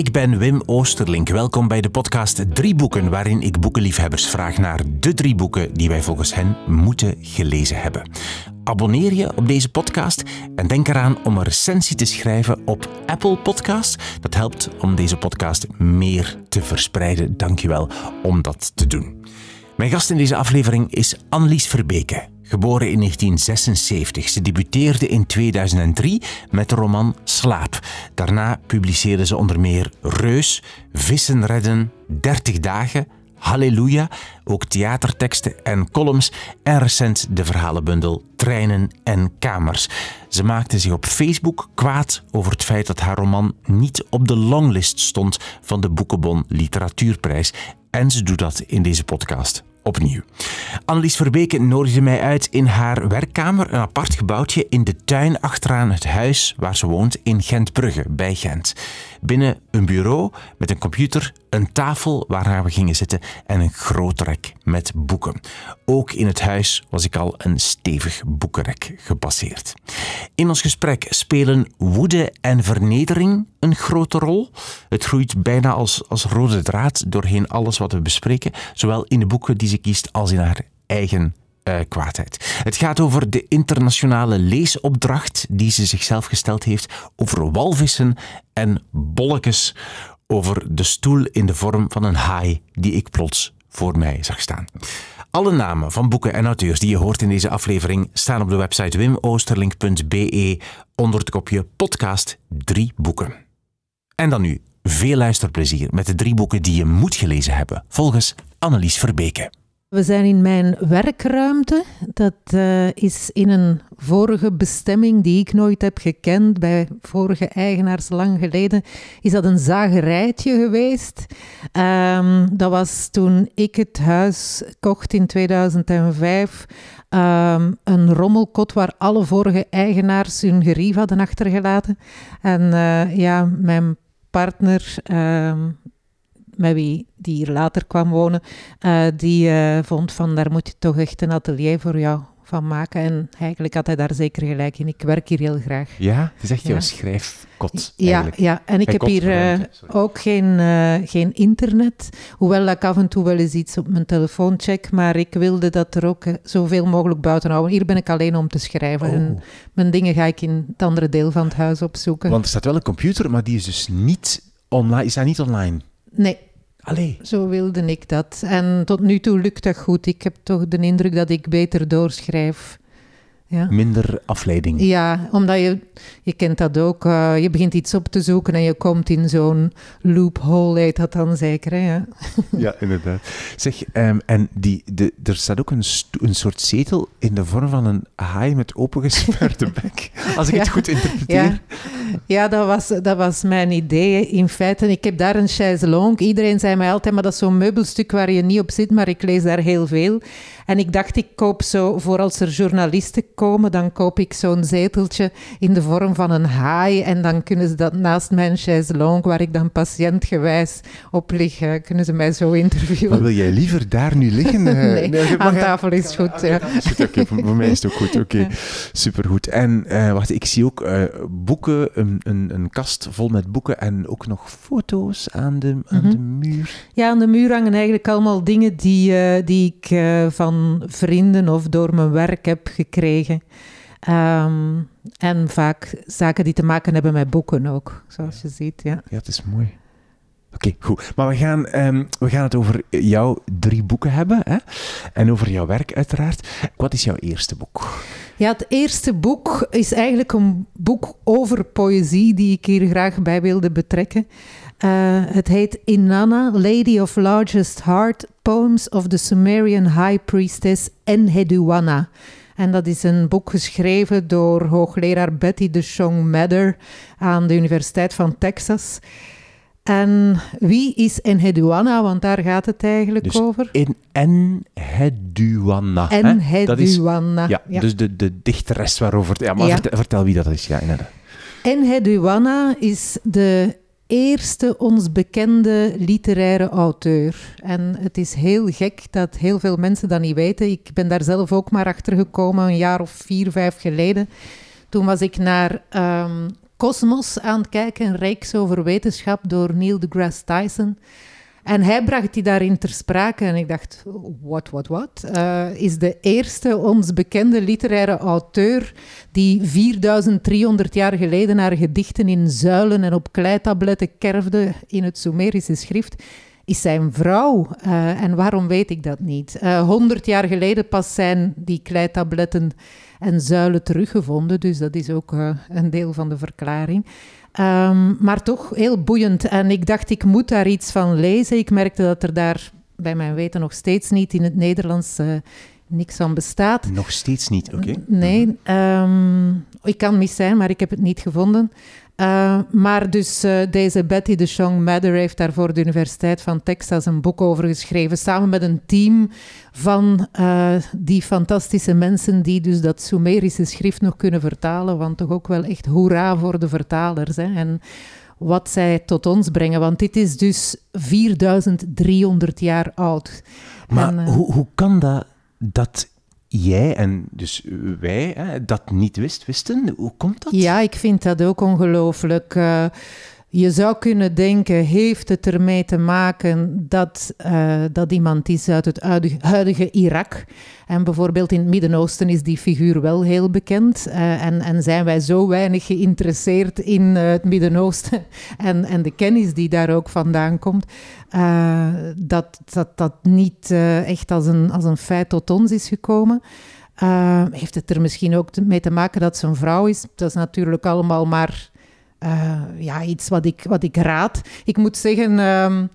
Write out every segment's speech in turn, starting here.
Ik ben Wim Oosterlink. Welkom bij de podcast Drie Boeken, waarin ik boekenliefhebbers vraag naar de drie boeken die wij volgens hen moeten gelezen hebben. Abonneer je op deze podcast en denk eraan om een recensie te schrijven op Apple Podcast. Dat helpt om deze podcast meer te verspreiden. Dankjewel om dat te doen. Mijn gast in deze aflevering is Annelies Verbeke. Geboren in 1976. Ze debuteerde in 2003 met de roman Slaap. Daarna publiceerde ze onder meer Reus, Vissen redden, 30 dagen, Halleluja, ook theaterteksten en columns en recent de verhalenbundel Treinen en Kamers. Ze maakte zich op Facebook kwaad over het feit dat haar roman niet op de longlist stond van de Boekenbon Literatuurprijs. En ze doet dat in deze podcast opnieuw. Annelies Verbeke nodigde mij uit in haar werkkamer, een apart gebouwtje in de tuin achteraan het huis waar ze woont in Gentbrugge, bij Gent. Binnen een bureau met een computer, een tafel waar we gingen zitten en een groot rek met boeken. Ook in het huis was ik al een stevig boekenrek gepasseerd. In ons gesprek spelen woede en vernedering een grote rol. Het groeit bijna als, als rode draad doorheen alles wat we bespreken, zowel in de boeken die ze kiest als in haar eigen uh. Het gaat over de internationale leesopdracht die ze zichzelf gesteld heeft, over walvissen en bolletjes, over de stoel in de vorm van een haai die ik plots voor mij zag staan. Alle namen van boeken en auteurs die je hoort in deze aflevering staan op de website wimoosterlink.be onder het kopje podcast 3 boeken. En dan nu veel luisterplezier met de drie boeken die je moet gelezen hebben, volgens Annelies Verbeke. We zijn in mijn werkruimte. Dat uh, is in een vorige bestemming die ik nooit heb gekend, bij vorige eigenaars lang geleden, is dat een zagerijtje geweest. Um, dat was toen ik het huis kocht in 2005. Um, ehm, een rommelkot waar alle vorige eigenaars hun gerief hadden achtergelaten. En uh, ja, mijn partner, um, met wie die hier later kwam wonen, uh, die uh, vond van daar moet je toch echt een atelier voor jou van maken. En eigenlijk had hij daar zeker gelijk in. Ik werk hier heel graag. Ja, het is echt ja. jouw schrijfkot. Ja, ja, en ik heb hier uh, ook geen, geen internet. Hoewel ik af en toe wel eens iets op mijn telefoon check. Maar ik wilde dat er ook zoveel mogelijk buiten houden. Hier ben ik alleen om te schrijven. Oh. En mijn dingen ga ik in het andere deel van het huis opzoeken. Want er staat wel een computer, maar die is dus niet online. Is dat niet online? Nee. Allee. Zo wilde ik dat. En tot nu toe lukt dat goed. Ik heb toch de indruk dat ik beter doorschrijf. Ja. Minder afleiding. Ja, omdat je, je kent dat ook. Uh, je begint iets op te zoeken en je komt in zo'n loophole, heet dat dan zeker. Hè? Ja. ja, inderdaad. Zeg, um, en die, de, er staat ook een, een soort zetel in de vorm van een haai met opengesperde bek. Als ik ja. het goed interpreteer. Ja, ja dat, was, dat was mijn idee in feite. Ik heb daar een chaiselongue. Iedereen zei mij altijd, maar dat is zo'n meubelstuk waar je niet op zit, maar ik lees daar heel veel. En ik dacht, ik koop zo, voor als er journalisten komen, dan koop ik zo'n zeteltje in de vorm van een haai. En dan kunnen ze dat naast mijn chaiselongue, waar ik dan patiëntgewijs op lig, kunnen ze mij zo interviewen. Maar wil jij liever daar nu liggen? nee, nee aan tafel is goed. Ja. Okay, voor, voor, mij is het ook goed. Oké, okay. ja. supergoed. En uh, wacht, ik zie ook boeken, een, een, een, kast vol met boeken en ook nog foto's aan de, aan mm -hmm. de muur. Ja, aan de muur hangen eigenlijk allemaal dingen die, die ik van vrienden of door mijn werk heb gekregen. Um, en vaak zaken die te maken hebben met boeken ook, zoals je ziet. Ja, ja het is mooi. Oké, okay, goed. Maar we gaan, um, we gaan het over jouw drie boeken hebben. Hè? En over jouw werk uiteraard. Wat is jouw eerste boek? Ja, het eerste boek is eigenlijk een boek over poëzie die ik hier graag bij wilde betrekken. Uh, het heet Inanna, Lady of Largest Heart, Poems of the Sumerian High Priestess Enheduanna. En dat is een boek geschreven door hoogleraar Betty de Chong Mather aan de Universiteit van Texas. En wie is Enheduanna? Want daar gaat het eigenlijk dus over. In Enheduanna. Enheduanna. Ja, ja, dus de, de dichteres waarover... Ja, maar ja. Vertel, vertel, wie dat is. Ja, inderdaad. Enheduanna is de eerste ons bekende literaire auteur. En het is heel gek dat heel veel mensen dat niet weten. Ik ben daar zelf ook maar achter gekomen een jaar of vier, vijf geleden. Toen was ik naar um, Cosmos aan het kijken, een reeks over wetenschap door Neil deGrasse Tyson. En hij bracht die daarin ter sprake en ik dacht, wat, wat, wat? is de eerste ons bekende literaire auteur die 4300 jaar geleden haar gedichten in zuilen en op kleitabletten kerfde in het Sumerische schrift is zijn vrouw. Uh, en waarom weet ik dat niet? Uh, 100 jaar geleden pas zijn die kleitabletten en zuilen teruggevonden, dus dat is ook uh, een deel van de verklaring. Um, maar toch heel boeiend. En ik dacht, ik moet daar iets van lezen. Ik merkte dat er daar, bij mijn weten, nog steeds niet in het Nederlands niks van bestaat. Nog steeds niet, oké. Okay. Nee, um, ik kan mis zijn, maar ik heb het niet gevonden. Uh, maar dus uh, deze Betty de Chong Mather heeft daar voor de Universiteit van Texas een boek over geschreven, samen met een team van uh, die fantastische mensen die dus dat Sumerische schrift nog kunnen vertalen, want toch ook wel echt hoera voor de vertalers. Hè. En wat zij tot ons brengen, want dit is dus 4300 jaar oud. Maar en, hoe, hoe kan dat, dat jij en dus wij hè, dat niet wist, wisten? Hoe komt dat? Ja, ik vind dat ook ongelooflijk. Uh, je zou kunnen denken, heeft het ermee te maken dat, uh, dat iemand is uit het huidige, Irak? En bijvoorbeeld in het Midden-Oosten is die figuur wel heel bekend. Uh, en, en, zijn wij zo weinig geïnteresseerd in uh, het Midden-Oosten en, en de kennis die daar ook vandaan komt, dat, dat dat niet echt als een, als een feit tot ons is gekomen. heeft het er misschien ook mee te maken dat ze een vrouw is? Dat is natuurlijk allemaal maar uh, ja, iets wat ik, wat ik raad. Ik moet zeggen, um,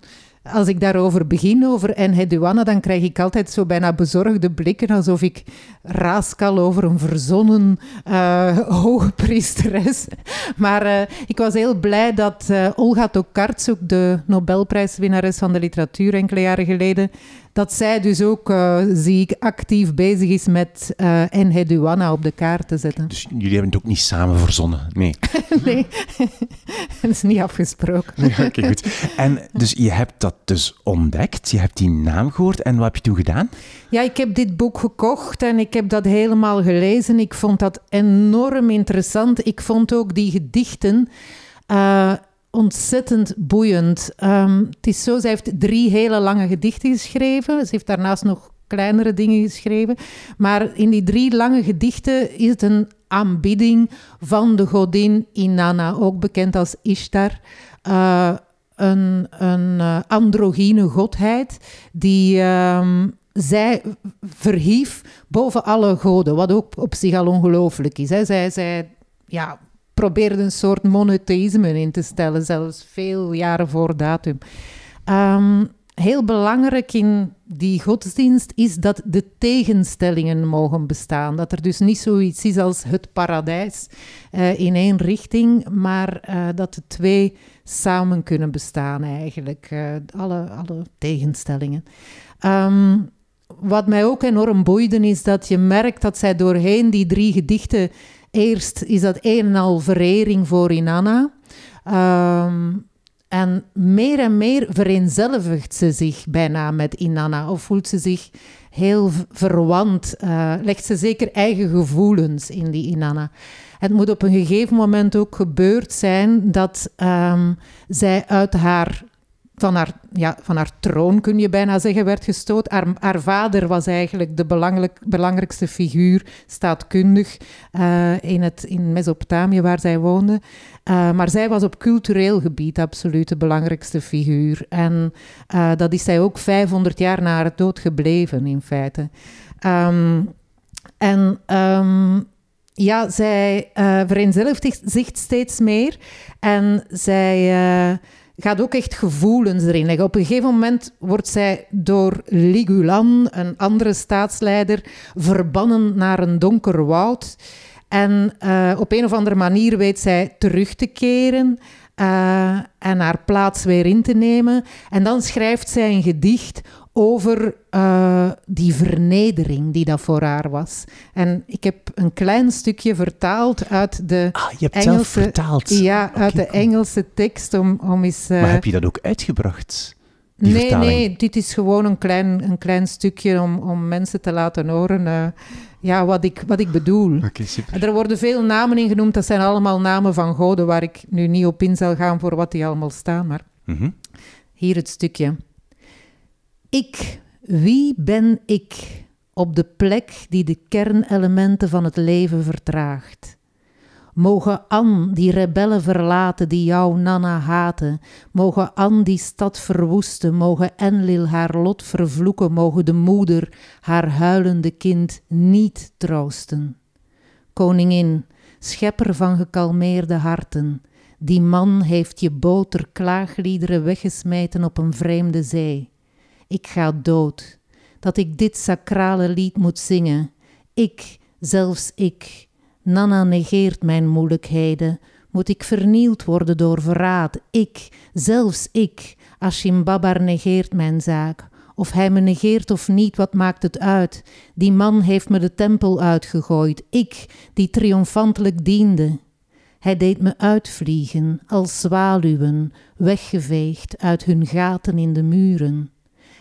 als ik daarover begin, over Enheduanna, dan krijg ik altijd zo bijna bezorgde blikken, alsof ik raaskal over een verzonnen uh, hoge priesteres. Maar uh, ik was heel blij dat uh, Olga Tokarczuk, de Nobelprijswinnares van de literatuur enkele jaren geleden, dat zij dus ook, uh, zie ik, actief bezig is met uh, op de kaart te zetten. Dus jullie hebben het ook niet samen verzonnen? Nee. nee, dat is niet afgesproken. Oké, okay, goed. En dus je hebt dat dus ontdekt, je hebt die naam gehoord en wat heb je toen gedaan? Ja, ik heb dit boek gekocht en ik heb dat helemaal gelezen. Ik vond dat enorm interessant. Ik vond ook die gedichten... Uh, ontzettend boeiend. Um, het is zo, zij heeft drie hele lange gedichten geschreven. Ze heeft daarnaast nog kleinere dingen geschreven. Maar in die drie lange gedichten is het een aanbidding van de godin Inanna, ook bekend als Ishtar. Uh, een, een uh, androgyne godheid die um, zij verhief boven alle goden, wat ook op zich al ongelooflijk is. Hè. Zij, zij ja, probeerde een soort monotheïsme in te stellen, zelfs veel jaren voor datum. Um, heel belangrijk in die godsdienst is dat de tegenstellingen mogen bestaan. Dat er dus niet zoiets is als het paradijs uh, in één richting, maar uh, dat de twee samen kunnen bestaan eigenlijk. Uh, alle, alle tegenstellingen. Um, wat mij ook enorm boeide is dat je merkt dat zij doorheen die drie gedichten Eerst is dat een en al verering voor Inanna. Um, en meer en meer vereenzelvigt ze zich bijna met Inanna. Of voelt ze zich heel verwant. Uh, legt ze zeker eigen gevoelens in die Inanna. Het moet op een gegeven moment ook gebeurd zijn dat um, zij uit haar van haar, ja, van haar troon, kun je bijna zeggen, werd gestoot. Haar, haar vader was eigenlijk de belangrijk, belangrijkste figuur, staatkundig, uh, in, het, in Mesopotamië waar zij woonde. Uh, maar zij was op cultureel gebied absoluut de belangrijkste figuur. En uh, dat is zij ook 500 jaar na haar dood gebleven, in feite. Um, en... Um, ja, zij vereenzelvigt zich steeds meer en zij gaat ook echt gevoelens erin leggen. Op een gegeven moment wordt zij door Ligulan, een andere staatsleider, verbannen naar een donker woud. En uh, op een of andere manier weet zij terug te keren uh, en haar plaats weer in te nemen. En dan schrijft zij een gedicht over uh, die vernedering die dat voor haar was. En ik heb een klein stukje vertaald uit de ah, je hebt Engelse... vertaald? Ja, okay, uit de Engelse tekst om, om eens... Uh, maar heb je dat ook uitgebracht? Die nee, vertaling? nee, dit is gewoon een klein, een klein stukje om, om mensen te laten horen eh, ja, wat, ik, wat ik bedoel. Oké, super. Er worden veel namen in genoemd, dat zijn allemaal namen van goden waar ik nu niet op in zal gaan voor wat die allemaal staan, maar Mhm. hier het stukje. Ik, wie ben ik op de plek die de kernelementen van het leven vertraagt? Mogen An die rebellen verlaten die jouw Nana haten, mogen An die stad verwoesten, mogen Enlil haar lot vervloeken, mogen de moeder haar huilende kind niet troosten. Koningin, schepper van gekalmeerde harten, die man heeft je boter klaagliederen weggesmeten op een vreemde zee. Ik ga dood, dat ik dit sacrale lied moet zingen. Ik, zelfs ik, Nana negeert mijn moeilijkheden. Moet ik vernield worden door verraad? Ik, zelfs ik, Ashimbabar negeert mijn zaak. Of hij me negeert of niet, wat maakt het uit? Die man heeft me de tempel uitgegooid. Ik, die triomfantelijk diende. Hij deed me uitvliegen als zwaluwen, weggeveegd uit hun gaten in de muren.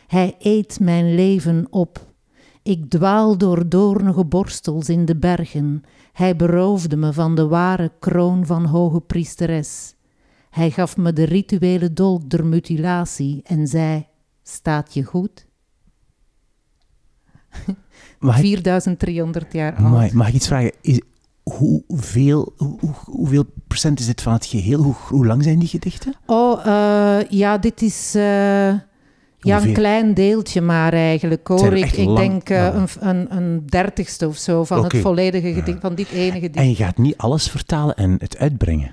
Hij eet mijn leven op. Ik dwaal door doornige borstels in de bergen. Hij beroofde me van de ware kroon van hoge priesteres. Hij gaf me de rituele dolk der mutilatie en zei: Staat je goed? Mag ik, 4300 jaar oud. mag, mag ik iets vragen? Is, hoeveel, hoe, hoe- hoeveel procent is dit van het geheel? Hoe, hoe lang zijn die gedichten? Oh, eh, ja, dit is. eh, ja, een klein deeltje maar eigenlijk hoor. Ik, denk eh, een, een, een dertigste of zo van het volledige gedicht, van dit ene gedicht. En je gaat niet alles vertalen en het uitbrengen.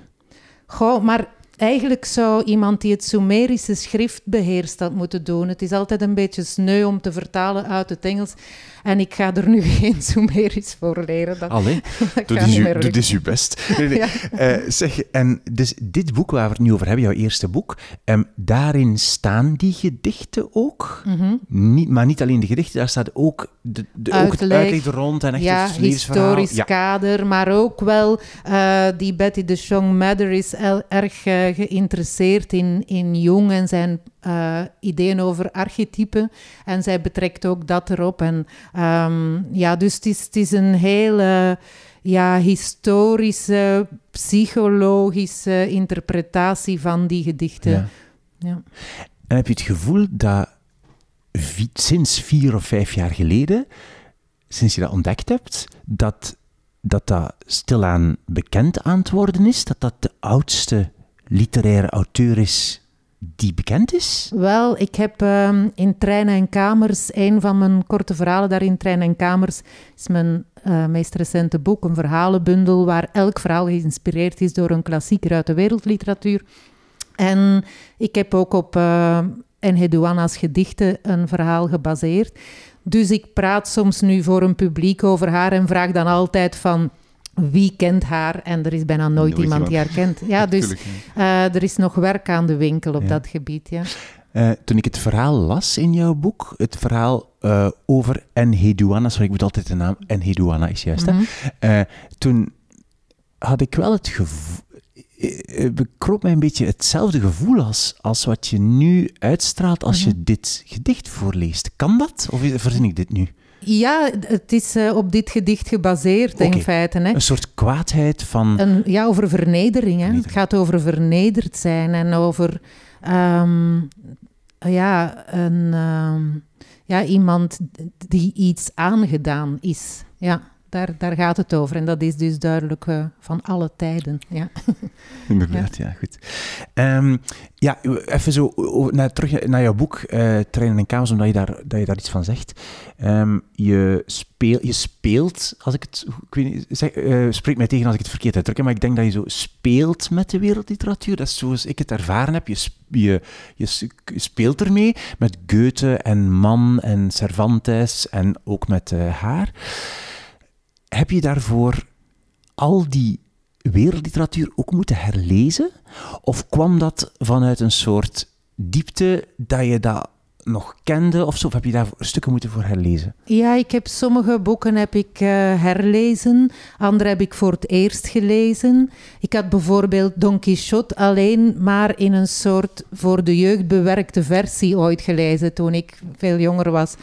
Goh, maar eigenlijk zou iemand die het Sumerische schrift beheerst dat moeten doen. Het is altijd een beetje sneu om te vertalen uit het Engels. En ik ga er nu geen Sumerisch voor leren. Dat, Allee, dat doe dus, uw, meer doe dus uw best. Nee, nee. Ja. Eh, zeg, en dus dit boek waar we het nu over hebben, jouw eerste boek, ehm, daarin staan die gedichten ook? Mhm. Niet, maar niet alleen de gedichten, daar staat ook, de, de, ook het Uitleg. rond en echt ja, het historisch Ja. kader, maar ook wel eh, die Betty de Jong Mather is erg eh, geïnteresseerd in, in Jung en zijn eh, ideeën over archetypen. En zij betrekt ook dat erop. En ehm, ja, dus het is, het is een hele ja, historische, psychologische interpretatie van die gedichten. Ja. Ja. En heb je het gevoel dat sinds vier of vijf jaar geleden, sinds je dat ontdekt hebt, dat dat, dat stilaan bekend aan het worden is? Dat dat de oudste literaire auteur is die bekend is? Wel, ik heb ehm, in Treinen en Kamers, een van mijn korte verhalen daar in Treinen en Kamers, is mijn eh, meest recente boek, een verhalenbundel waar elk verhaal geïnspireerd is door een klassieker uit de wereldliteratuur. En ik heb ook op uh, gedichten een verhaal gebaseerd. Dus ik praat soms nu voor een publiek over haar en vraag dan altijd van wie kent haar? En er is bijna nooit, Nooit iemand die haar kent. Ja, dus uh, er is nog werk aan de winkel op Ja. dat gebied. Ja. Eh, toen ik het verhaal las in jouw boek, het verhaal eh, over Enheduanna, sorry, ik moet altijd de naam, Enheduanna is juist, hè? Mhm. Eh, toen had ik wel het gevoel, eh, eh, bekroop mij een beetje hetzelfde gevoel als, als wat je nu uitstraalt als je Mhm. dit gedicht voorleest. Kan dat? Of verzin ik dit nu? Ja, het is eh, op dit gedicht gebaseerd in feite. Hè. Een soort kwaadheid van... Een, ja, over vernedering. Hè. Het gaat over vernederd zijn en over ehm, ja, een, ehm, ja, iemand die iets aangedaan is. Ja, daar, daar gaat het over. En dat is dus duidelijk eh, van alle tijden. Ja. Inderdaad, ja, goed. Ehm, ja, even zo o- naar, terug naar jouw boek, eh Treinen en Kamers, omdat je daar, dat je daar iets van zegt. Ehm, je, je speelt, als ik het, ik weet niet, zeg, eh, spreek mij tegen als ik het verkeerd uitdruk, maar ik denk dat je zo speelt met de wereldliteratuur. Dat is zoals ik het ervaren heb. Je, je, je speelt ermee met Goethe en Mann en Cervantes en ook met haar. Heb je daarvoor al die wereldliteratuur ook moeten herlezen? Of kwam dat vanuit een soort diepte dat je dat nog kende of zo? Of heb je daar stukken moeten voor herlezen? Ja, ik heb sommige boeken heb ik uh, herlezen, andere heb ik voor het eerst gelezen. Ik had bijvoorbeeld Don Quixote alleen maar in een soort voor de jeugd bewerkte versie ooit gelezen toen ik veel jonger was.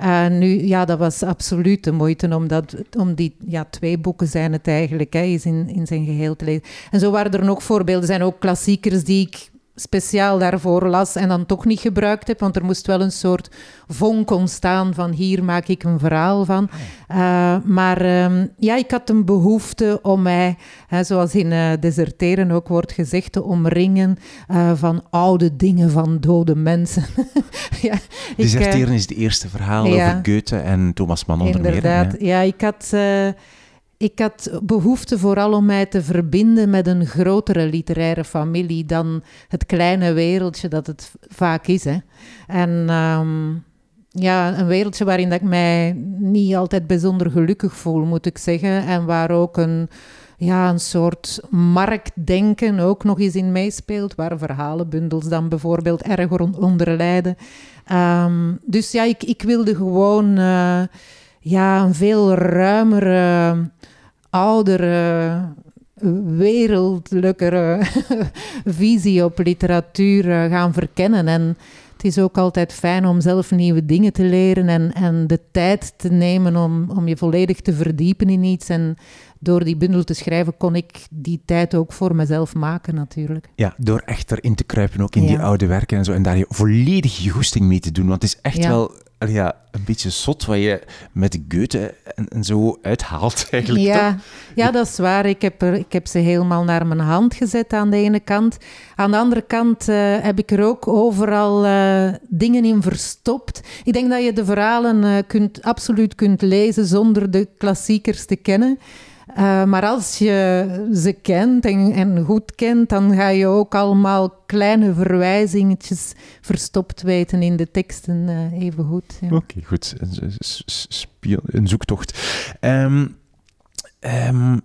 Uh, nu, ja, dat was absoluut de moeite om, dat, om die ja, twee boeken zijn het eigenlijk, hè, is in, in zijn geheel te lezen. En zo waren er nog voorbeelden. Er zijn ook klassiekers die ik speciaal daarvoor las en dan toch niet gebruikt heb, want er moest wel een soort vonk ontstaan van hier maak ik een verhaal van. Ah, uh, maar um, ja, ik had een behoefte om mij, hè, zoals in uh, Deserteren ook wordt gezegd, te omringen uh, van oude dingen, van dode mensen. ja, Deserteren is het eerste verhaal ja, over Goethe en Thomas Mann onder Inderdaad, meer. Ja, ik had ik had behoefte vooral om mij te verbinden met een grotere literaire familie dan het kleine wereldje dat het vaak is. Hè. En um, ja, een wereldje waarin ik mij niet altijd bijzonder gelukkig voel, moet ik zeggen. En waar ook een, ja, een soort marktdenken ook nog eens in meespeelt, waar verhalenbundels dan bijvoorbeeld erg onder lijden. Um, dus ja, ik, ik wilde gewoon... Uh, ja, een veel ruimere, oudere, wereldlijkere visie op literatuur eh, gaan verkennen. En het is ook altijd fijn om zelf nieuwe dingen te leren en, en de tijd te nemen om, om je volledig te verdiepen in iets. En door die bundel te schrijven kon ik die tijd ook voor mezelf maken natuurlijk. Ja, door echt erin te kruipen ook in die oude werken en zo. En daar je volledig je goesting mee te doen. Want het is echt wel ja, een beetje zot wat je met Goethe en, en zo uithaalt eigenlijk. Ja, ja, dat is waar. Ik heb, er, ik heb ze helemaal naar mijn hand gezet aan de ene kant. Aan de andere kant uh, heb ik er ook overal uh, dingen in verstopt. Ik denk dat je de verhalen uh, kunt, absoluut kunt lezen zonder de klassiekers te kennen. Uh, maar als je ze kent en, en, goed kent, dan ga je ook allemaal kleine verwijzingetjes verstopt weten in de teksten uh, even goed. Ja. Oké, goed. Een, een, zoektocht. Um, um,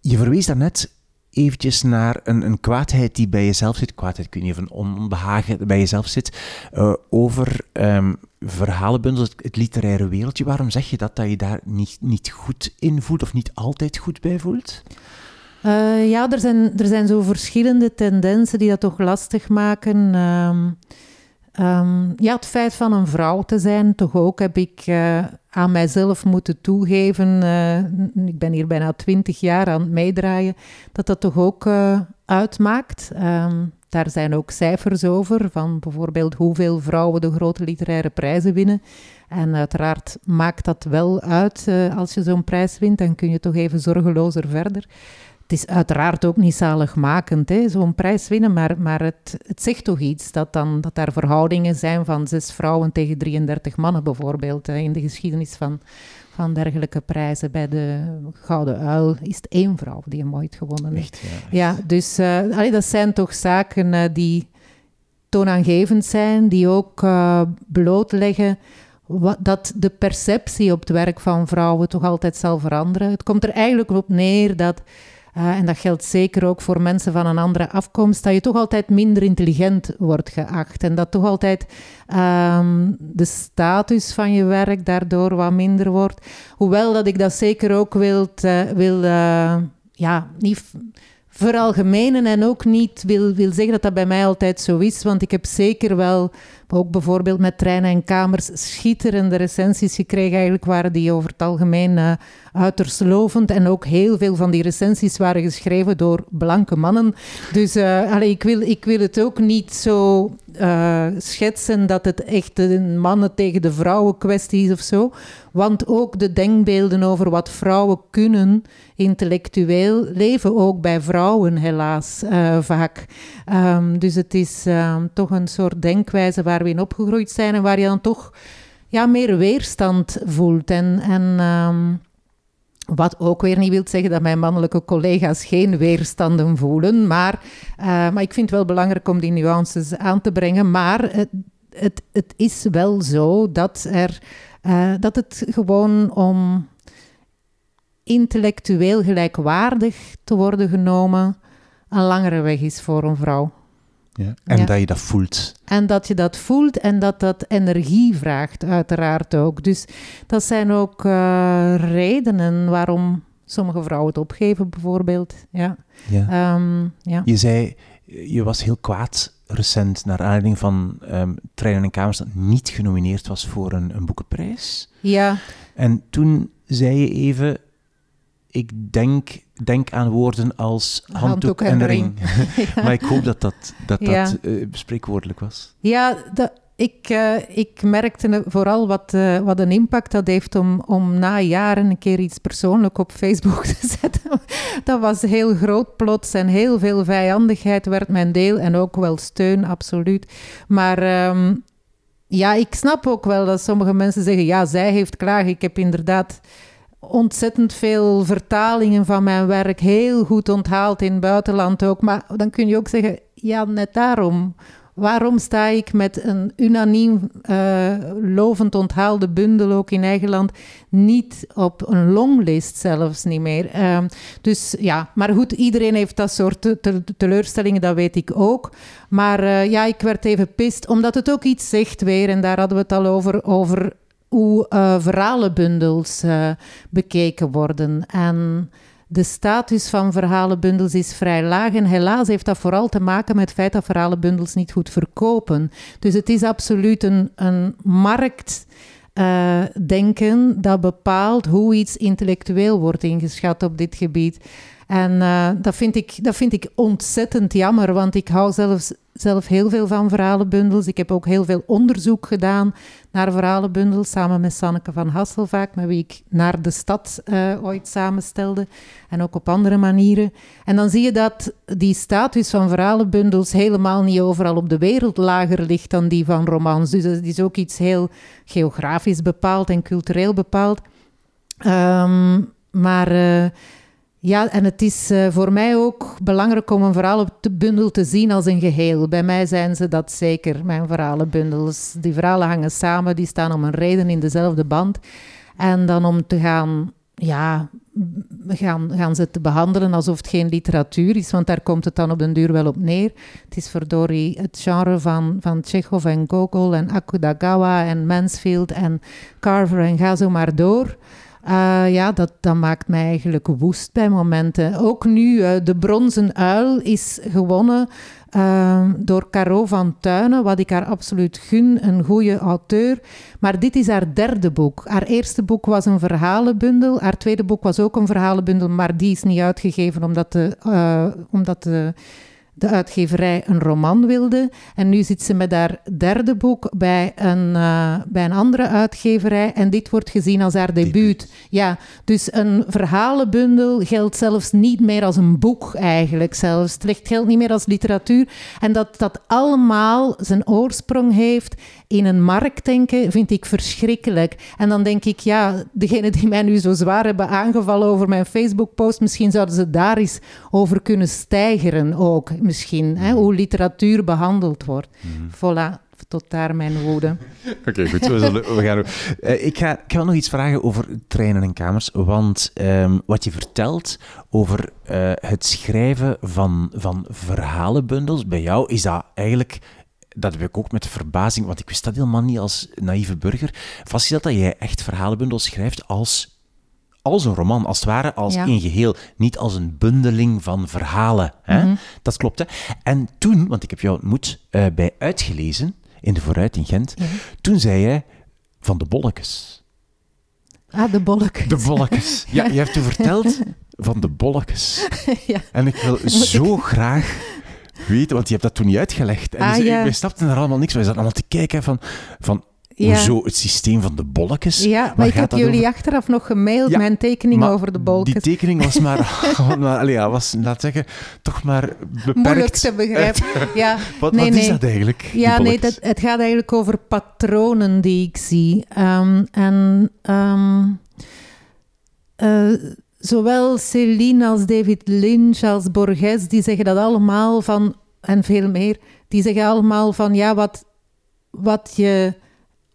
je verwees daarnet eventjes naar een, een, kwaadheid die bij jezelf zit. Kwaadheid, ik weet niet een onbehagen bij jezelf zit. Uh, over um, verhalenbundels, het, literaire wereldje. Waarom zeg je dat, dat je daar niet, niet goed in voelt of niet altijd goed bij voelt? Uh, ja, er zijn, er zijn zo verschillende tendensen die dat toch lastig maken. Um, um, ja, het feit van een vrouw te zijn, toch ook heb ik uh, aan mijzelf moeten toegeven. Uh, ik ben hier bijna twintig jaar aan het meedraaien, dat dat toch ook uitmaakt. Um, daar zijn ook cijfers over, van bijvoorbeeld hoeveel vrouwen de grote literaire prijzen winnen. En uiteraard maakt dat wel uit als je zo'n prijs wint, dan kun je toch even zorgelozer verder. Het is uiteraard ook niet zaligmakend, zo'n prijs winnen, maar, maar het, het zegt toch iets dat, dan, dat daar verhoudingen zijn van zes vrouwen tegen 33 mannen bijvoorbeeld hè, in de geschiedenis van, van dergelijke prijzen. Bij de Gouden Uil is het één vrouw die hem ooit gewonnen heeft. ja, dus uh, dat zijn toch zaken uh, die toonaangevend zijn, die ook uh, blootleggen wat, dat de perceptie op het werk van vrouwen toch altijd zal veranderen. Het komt er eigenlijk op neer dat en dat geldt zeker ook voor mensen van een andere afkomst, dat je toch altijd minder intelligent wordt geacht. En dat toch altijd um, de status van je werk daardoor wat minder wordt. Hoewel dat ik dat zeker ook wil, uh, wil uh, ja, niet veralgemenen en ook niet wil, wil zeggen dat dat bij mij altijd zo is. Want ik heb zeker wel, ook bijvoorbeeld met treinen en kamers, schitterende recensies gekregen. Eigenlijk waren die over het algemeen uh, uiterst lovend. En ook heel veel van die recensies waren geschreven door blanke mannen. Dus allee, ik, wil, ik wil het ook niet zo uh, schetsen dat het echt een mannen tegen de vrouwen kwestie is of zo. Want ook de denkbeelden over wat vrouwen kunnen intellectueel leven ook bij vrouwen helaas vaak. Um, dus het is um, toch een soort denkwijze waar we in opgegroeid zijn en waar je dan toch ja, meer weerstand voelt. En, en um, wat ook weer niet wil zeggen dat mijn mannelijke collega's geen weerstanden voelen. Maar, uh, maar ik vind het wel belangrijk om die nuances aan te brengen. Maar het, het, het is wel zo dat, er, uh, dat het gewoon om intellectueel gelijkwaardig te worden genomen een langere weg is voor een vrouw. Ja. En dat je dat voelt. En dat je dat voelt en dat dat energie vraagt, uiteraard ook. Dus dat zijn ook uh, redenen waarom sommige vrouwen het opgeven, bijvoorbeeld. Ja. Ja. Ehm, ja. Je zei, je was heel kwaad recent naar aanleiding van um, Treinen en Kamers dat niet genomineerd was voor een, een boekenprijs. Ja. En toen zei je even, ik denk, denk aan woorden als handdoek, en, ring. maar ik hoop dat dat, dat, dat uh, bespreekwoordelijk was. Ja, dat, ik, uh, ik merkte vooral wat, uh, wat een impact dat heeft om, om na jaren een keer iets persoonlijk op Facebook te zetten. dat was heel groot plots en heel veel vijandigheid werd mijn deel en ook wel steun, absoluut. Maar um, ja, ik snap ook wel dat sommige mensen zeggen, ja, zij heeft klagen. Ik heb inderdaad ontzettend veel vertalingen van mijn werk heel goed onthaald in het buitenland ook. Maar dan kun je ook zeggen, ja, net daarom. Waarom sta ik met een unaniem uh, lovend onthaalde bundel ook in eigen land niet op een longlist zelfs niet meer? Uh, dus ja, maar goed, iedereen heeft dat soort te te teleurstellingen, dat weet ik ook. Maar uh, ja, ik werd even pist, omdat het ook iets zegt weer, en daar hadden we het al over, over hoe uh, verhalenbundels uh, bekeken worden. En de status van verhalenbundels is vrij laag. En helaas heeft dat vooral te maken met het feit dat verhalenbundels niet goed verkopen. Dus het is absoluut een, een markt. Uh, denken dat bepaalt hoe iets intellectueel wordt ingeschat op dit gebied. En uh, dat, vind ik, dat vind ik ontzettend jammer, want ik hou zelfs zelf heel veel van verhalenbundels. Ik heb ook heel veel onderzoek gedaan naar verhalenbundels, samen met Sanneke van Hasselvaak, met wie ik naar de stad uh, ooit samenstelde, en ook op andere manieren. En dan zie je dat die status van verhalenbundels helemaal niet overal op de wereld lager ligt dan die van romans. Dus het is ook iets heel geografisch bepaald en cultureel bepaald. Um, maar... Uh, ja, en het is uh, voor mij ook belangrijk om een verhalenbundel te zien als een geheel. Bij mij zijn ze dat zeker, mijn verhalenbundels. Die verhalen hangen samen, die staan om een reden in dezelfde band. En dan om te gaan, ja, gaan, gaan ze te behandelen alsof het geen literatuur is, want daar komt het dan op den duur wel op neer. Het is verdorie het genre van, van Chekhov en Gogol en Akudagawa en Mansfield en Carver en ga zo maar door. Uh, ja, dat, dat maakt mij eigenlijk woest bij momenten. Ook nu, uh, De Bronzen Uil is gewonnen uh, door Caro van Tuinen, wat ik haar absoluut gun, een goede auteur. Maar dit is haar derde boek. Haar eerste boek was een verhalenbundel. Haar tweede boek was ook een verhalenbundel, maar die is niet uitgegeven omdat de, omdat de de uitgeverij een roman wilde. En nu zit ze met haar derde boek bij een, uh, bij een andere uitgeverij. En dit wordt gezien als haar debuut. Ja, dus een verhalenbundel geldt zelfs niet meer als een boek eigenlijk. Zelfs. Het geldt niet meer als literatuur. En dat dat allemaal zijn oorsprong heeft in een markt denken, vind ik verschrikkelijk. En dan denk ik, ja, degene die mij nu zo zwaar hebben aangevallen over mijn Facebook-post, misschien zouden ze daar eens over kunnen stijgeren ook, misschien. Hè, hoe literatuur behandeld wordt. Mm. Voilà tot daar mijn woede. Oké, goed. We, zullen, we gaan... Uh, ik, ga, ik ga nog iets vragen over treinen en kamers. Want um, wat je vertelt over uh, het schrijven van, van verhalenbundels, bij jou is dat eigenlijk dat heb ik ook met verbazing, want ik wist dat helemaal niet als naïeve burger, vastgesteld dat jij echt verhalenbundels schrijft als, als een roman, als het ware, als ja. een geheel. Niet als een bundeling van verhalen. Hè? Mm -hmm. Dat klopt, hè? En toen, want ik heb jou ontmoet uh, bij Uitgelezen, in de Vooruit in Gent, toen zei jij van de bolletjes. Ah, de bolletjes. De bolletjes. Ja, je hebt toen verteld van de bolletjes. ja. En ik wil zo graag weten, want je hebt dat toen niet uitgelegd. En ah, dus, ja. wij snapten er allemaal niks. Wij zaten allemaal te kijken van, van Ja. hoezo het systeem van de bolletjes. Ja, maar ik heb jullie over? achteraf nog gemaild, Ja, mijn tekening over de bolletjes. Die tekening was maar, maar allee, ja, was, laat zeggen, toch maar beperkt. Moeilijk te begrijpen. Ja, Wat, nee, wat nee. is dat eigenlijk? Ja, nee, dat, het gaat eigenlijk over patronen die ik zie. Ehm, en ehm, eh, zowel Céline als David Lynch als Borges, die zeggen dat allemaal van, en veel meer, die zeggen allemaal van, ja, wat, wat je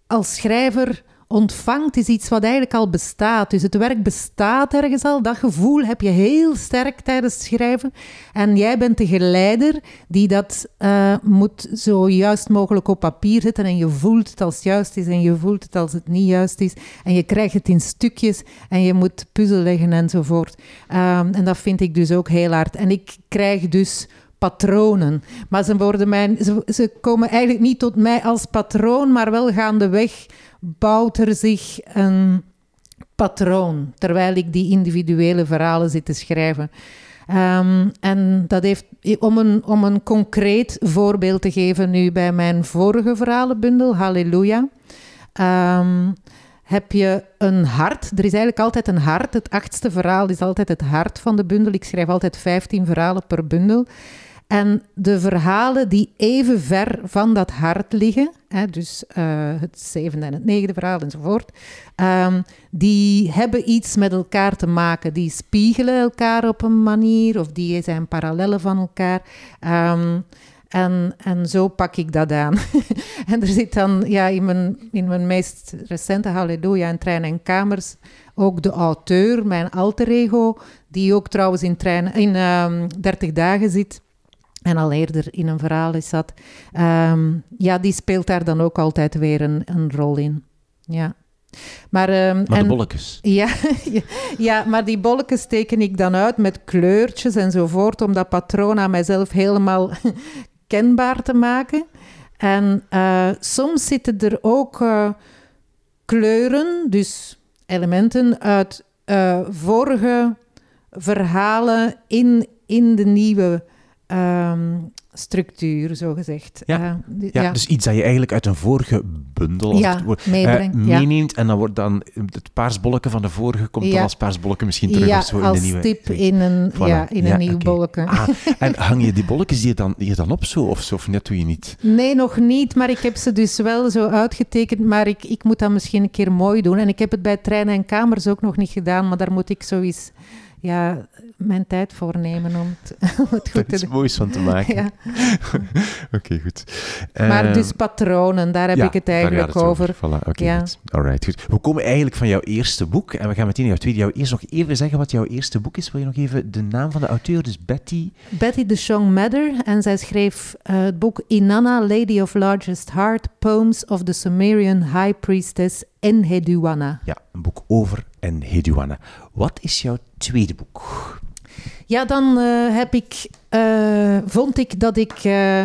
als schrijver ontvangt, is iets wat eigenlijk al bestaat. Dus het werk bestaat ergens al. Dat gevoel heb je heel sterk tijdens het schrijven. En jij bent de geleider die dat uh, moet zo juist mogelijk op papier zetten. En je voelt het als het juist is en je voelt het als het niet juist is. En je krijgt het in stukjes en je moet puzzel leggen enzovoort. Um, en dat vind ik dus ook heel hard. En ik krijg dus patronen. Maar ze, worden mijn, ze, ze, komen eigenlijk niet tot mij als patroon, maar wel gaandeweg bouwt er zich een patroon, terwijl ik die individuele verhalen zit te schrijven. Um, en dat heeft, om een, om een concreet voorbeeld te geven nu bij mijn vorige verhalenbundel, Halleluja, um, heb je een hart. Er is eigenlijk altijd een hart. Het achtste verhaal is altijd het hart van de bundel. Ik schrijf altijd 15 verhalen per bundel. En de verhalen die even ver van dat hart liggen, hè, dus uh, het zevende en het negende verhaal enzovoort, um, die hebben iets met elkaar te maken. Die spiegelen elkaar op een manier of die zijn parallellen van elkaar. Um, en, en zo pak ik dat aan. en er zit dan ja, in, mijn, in mijn meest recente Halleluja in Trein en Kamers ook de auteur, mijn alter ego, die ook trouwens in, trein, in um, ehm, 30 dagen zit en al eerder in een verhaal is dat. Um, ja, die speelt daar dan ook altijd weer een, een rol in. Ja. Maar, um, maar de bolletjes. Ja, ja, maar die bolletjes teken ik dan uit met kleurtjes enzovoort, om dat patroon aan mijzelf helemaal kenbaar te maken. En uh, soms zitten er ook uh, kleuren, dus elementen uit uh, vorige verhalen in, in de nieuwe um, structuur, zo gezegd. Ja. Uh, ja, dus iets dat je eigenlijk uit een vorige bundel ja, meebrengt, uh, meeneemt en dan wordt dan het paarsbolletje van de vorige komt dan als paarsbolletje misschien terug ja, of zo in de nieuwe... tip in een, voilà. ja, in een nieuw okay. bolletje. Ah, en hang je die bolletjes hier dan, hier dan op zo, of, zo, of net doe je niet? Nee, nog niet, maar ik heb ze dus wel zo uitgetekend, maar ik, ik moet dat misschien een keer mooi doen. En ik heb het bij treinen en kamers ook nog niet gedaan, maar daar moet ik zoiets ja, mijn tijd voor nemen om het, om het goed te doen. Er moois van te maken. ja. Oké, okay, goed. Maar uh, dus patronen, daar heb ja, ik het eigenlijk het over. over. Voilà, okay, ja. goed. Alright, goed. We komen eigenlijk van jouw eerste boek en we gaan meteen naar jouw tweede. Jou eerst nog even zeggen wat jouw eerste boek is. Wil je nog even de naam van de auteur, dus Betty? Betty de Chong Mather. En zij schreef uh, het boek Inanna, Lady of Largest Heart, Poems of the Sumerian High Priestess Enheduanna. Ja, een boek over Enheduanna. Wat is jouw tweede boek? Ja, dan uh, heb ik, uh, vond ik dat ik uh,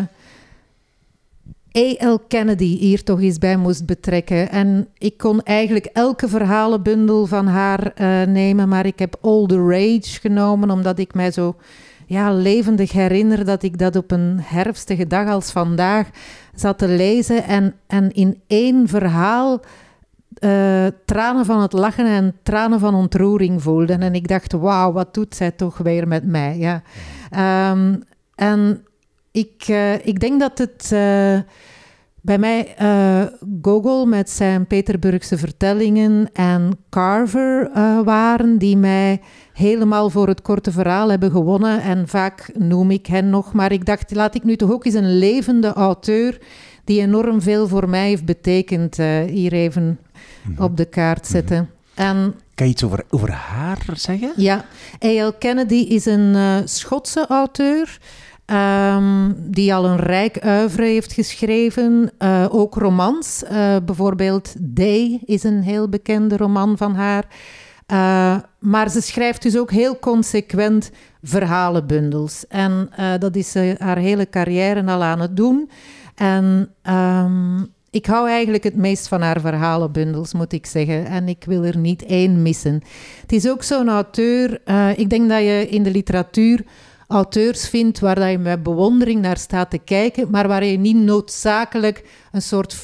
A.L. Kennedy hier toch eens bij moest betrekken. En ik kon eigenlijk elke verhalenbundel van haar nemen, maar ik heb All the Rage genomen, omdat ik mij zo ja, levendig herinner dat ik dat op een herfstige dag als vandaag zat te lezen en, en in één verhaal uh, tranen van het lachen en tranen van ontroering voelde. En ik dacht, wauw, wat doet zij toch weer met mij? Ja. Um, en ik, uh, ik denk dat het uh, bij mij Gogol met zijn Peterburgse vertellingen en Carver waren die mij helemaal voor het korte verhaal hebben gewonnen. En vaak noem ik hen nog, maar ik dacht, laat ik nu toch ook eens een levende auteur die enorm veel voor mij heeft betekend, hier even. Op de kaart mhm. zetten. En, kan je iets over, over haar zeggen? Ja, A.L. Kennedy is een uh, Schotse auteur. Um, die al een rijk oeuvre heeft geschreven. Uh, ook romans. Uh, bijvoorbeeld Day is een heel bekende roman van haar. Uh, maar ze schrijft dus ook heel consequent verhalenbundels. En dat is haar hele carrière al aan het doen. En um, ik hou eigenlijk het meest van haar verhalenbundels, moet ik zeggen. En ik wil er niet één missen. Het is ook zo'n auteur. Uh, ik denk dat je in de literatuur auteurs vindt waar dat je met bewondering naar staat te kijken, maar waar je niet noodzakelijk een soort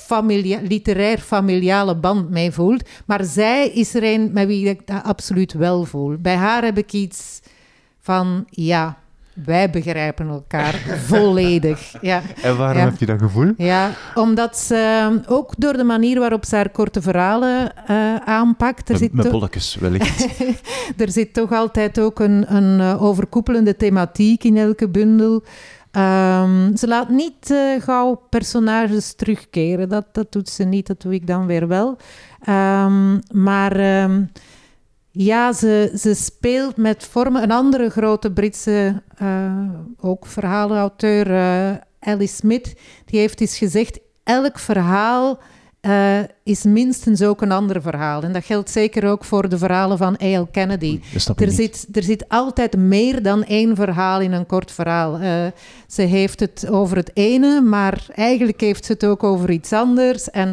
literair familiale band mee voelt. Maar zij is er een met wie ik dat absoluut wel voel. Bij haar heb ik iets van, ja, wij begrijpen elkaar volledig. Ja. En waarom heb je dat gevoel? Ja, omdat ze ehm, ook door de manier waarop ze haar korte verhalen uh, aanpakt. Er met, met bolletjes wellicht. er zit toch altijd ook een, een uh, overkoepelende thematiek in elke bundel. Ehm, ze laat niet uh, gauw personages terugkeren. Dat, dat doet ze niet, dat doe ik dan weer wel. Um, maar um, ja, ze, ze speelt met vormen. Een andere grote Britse, uh, ook verhalenauteur, uh, Alice Smith, die heeft eens gezegd: elk verhaal uh, is minstens ook een ander verhaal. En dat geldt zeker ook voor de verhalen van A.L. Kennedy. Er zit, er zit altijd meer dan één verhaal in een kort verhaal. Uh, ze heeft het over het ene, maar eigenlijk heeft ze het ook over iets anders. En,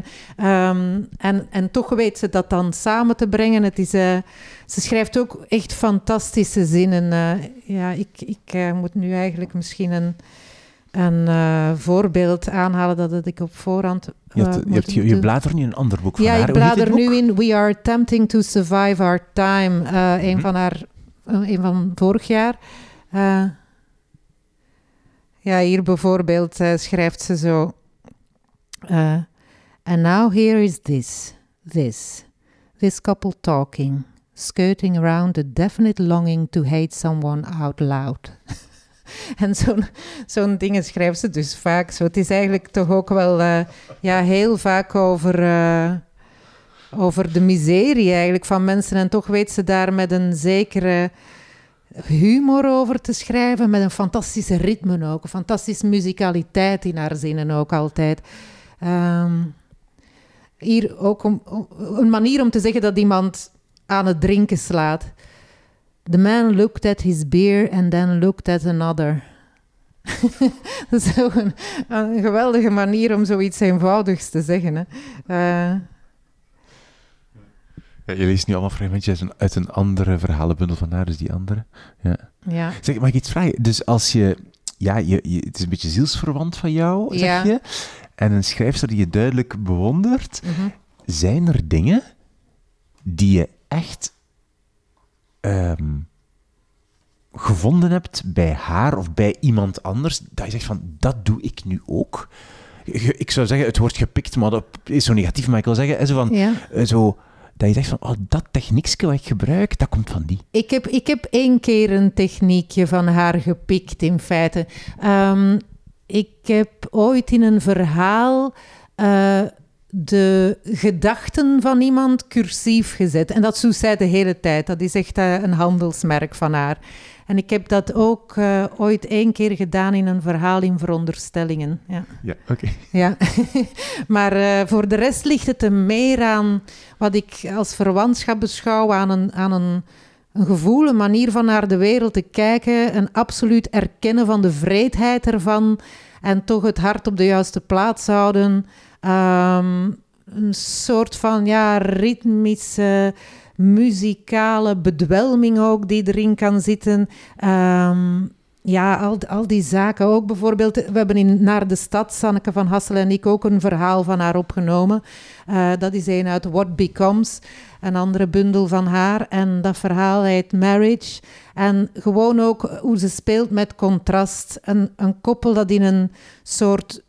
um, en, en toch weet ze dat dan samen te brengen. Het is, uh, ze schrijft ook echt fantastische zinnen. ja, ik, ik moet nu eigenlijk misschien een een uh, voorbeeld aanhalen dat ik op voorhand. Uh, je, hebt, je, hebt, je, je bladert nu in een ander boek van ja, haar. Ja, ik blader nu in We Are Attempting to Survive Our Time. Uh, een, hm. van haar, een van vorig jaar. ja, hier bijvoorbeeld schrijft ze zo. And now here is this, this, this couple talking, skirting around a definite longing to hate someone out loud. En zo'n zo'n dingen schrijft ze dus vaak zo. Het is eigenlijk toch ook wel uh, ja, heel vaak over, uh, over de miserie eigenlijk van mensen. En toch weet ze daar met een zekere humor over te schrijven. Met een fantastische ritme ook. Een fantastische muzikaliteit in haar zinnen ook altijd. Um, hier ook om, een manier om te zeggen dat iemand aan het drinken slaat. The man looked at his beer and then looked at another. dat is ook een, een, geweldige manier om zoiets eenvoudigs te zeggen. Hè. Uh, ja, je leest nu allemaal fragmentjes uit een andere verhalenbundel van haar, dus die andere. Ja. ja. Zeg, mag ik iets vragen? Dus als je, ja, je, je, het is een beetje zielsverwant van jou, zeg ja. je, en een schrijfster die je duidelijk bewondert, mm -hmm. zijn er dingen die je echt um, gevonden hebt bij haar of bij iemand anders, dat je zegt van, dat doe ik nu ook. Ik zou zeggen, het wordt gepikt, maar dat is zo negatief, maar ik wil zeggen, zo van, ja. zo, dat je zegt van, oh, dat techniekje wat ik gebruik, dat komt van die. Ik heb, ik heb één keer een techniekje van haar gepikt, in feite. Um, ik heb ooit in een verhaal... Uh, de gedachten van iemand cursief gezet. En dat doet zij de hele tijd. Dat is echt uh, een handelsmerk van haar. En ik heb dat ook uh, ooit één keer gedaan in een verhaal in veronderstellingen. Ja, ja oké. Okay. Ja. maar uh, voor de rest ligt het er meer aan wat ik als verwantschap beschouw aan een, aan een, een gevoel, een manier van naar de wereld te kijken, een absoluut erkennen van de vreedheid ervan en toch het hart op de juiste plaats houden. Um, een soort van ja, ritmische, muzikale bedwelming ook die erin kan zitten. Um, ja, al, al die zaken. Ook bijvoorbeeld, we hebben in Naar de Stad, Sanneke van Hassel en ik, ook een verhaal van haar opgenomen. Uh, dat is een uit What Becomes, een andere bundel van haar. En dat verhaal heet Marriage. En gewoon ook hoe ze speelt met contrast. Een, een koppel dat in een soort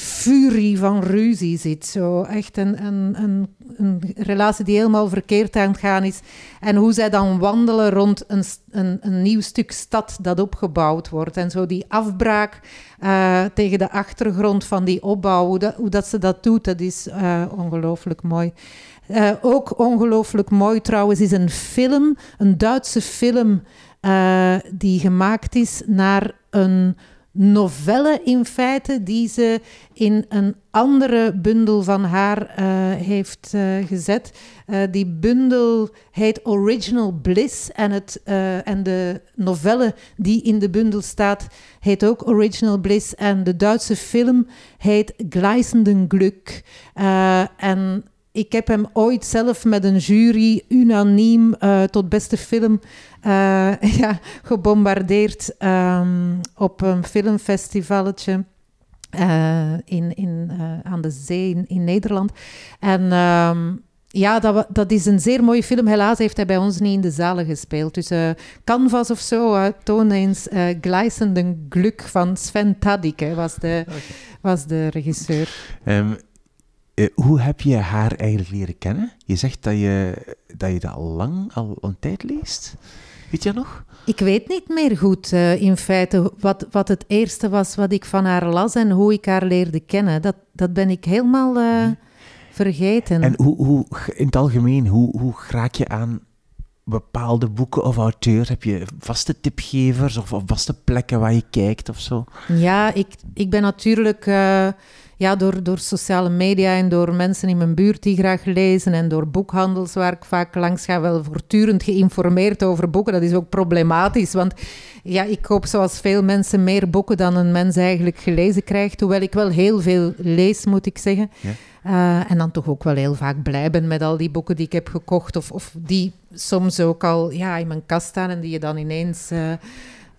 furie van ruzie zit. Zo echt een, een, een, een, relatie die helemaal verkeerd aan het gaan is. En hoe zij dan wandelen rond een, een, een nieuw stuk stad dat opgebouwd wordt. En zo die afbraak uh, tegen de achtergrond van die opbouw, hoe dat, ze dat doet, dat is uh, ongelooflijk mooi. Uh, ook ongelooflijk mooi trouwens is een film, een Duitse film, die gemaakt is naar een novelle in feite die ze in een andere bundel van haar uh, heeft uh, gezet. Uh, die bundel heet Original Bliss en, het, en de novelle die in de bundel staat heet ook Original Bliss en de Duitse film heet Gleisenden Glück. en ik heb hem ooit zelf met een jury unaniem tot beste film uh, ja, gebombardeerd um, op een filmfestivalletje. Uh, in, in, uh, aan de zee in, in Nederland. En um, ja, dat, dat is een zeer mooie film. Helaas heeft hij bij ons niet in de zalen gespeeld. Dus uh, Canvas of zo, uh, toon eens uh, Gleisende Glück van Sven Tadike was de, okay. was de regisseur. Um, hoe heb je haar eigenlijk leren kennen? Je zegt dat je dat, je dat al lang, al een tijd leest? Weet je nog? Ik weet niet meer goed uh, in feite wat, wat het eerste was wat ik van haar las en hoe ik haar leerde kennen. Dat, dat ben ik helemaal uh, vergeten. En hoe, hoe, in het algemeen, hoe, hoe raak je aan bepaalde boeken of auteurs? Heb je vaste tipgevers of, of vaste plekken waar je kijkt of zo? Ja, ik, ik ben natuurlijk ja, door, door sociale media en door mensen in mijn buurt die graag lezen en door boekhandels waar ik vaak langs ga, wel voortdurend geïnformeerd over boeken. Dat is ook problematisch, want ja, ik koop zoals veel mensen meer boeken dan een mens eigenlijk gelezen krijgt. Hoewel ik wel heel veel lees, moet ik zeggen. Ja. Uh, en dan toch ook wel heel vaak blij ben met al die boeken die ik heb gekocht. Of, of die soms ook al ja, in mijn kast staan en die je dan ineens uh,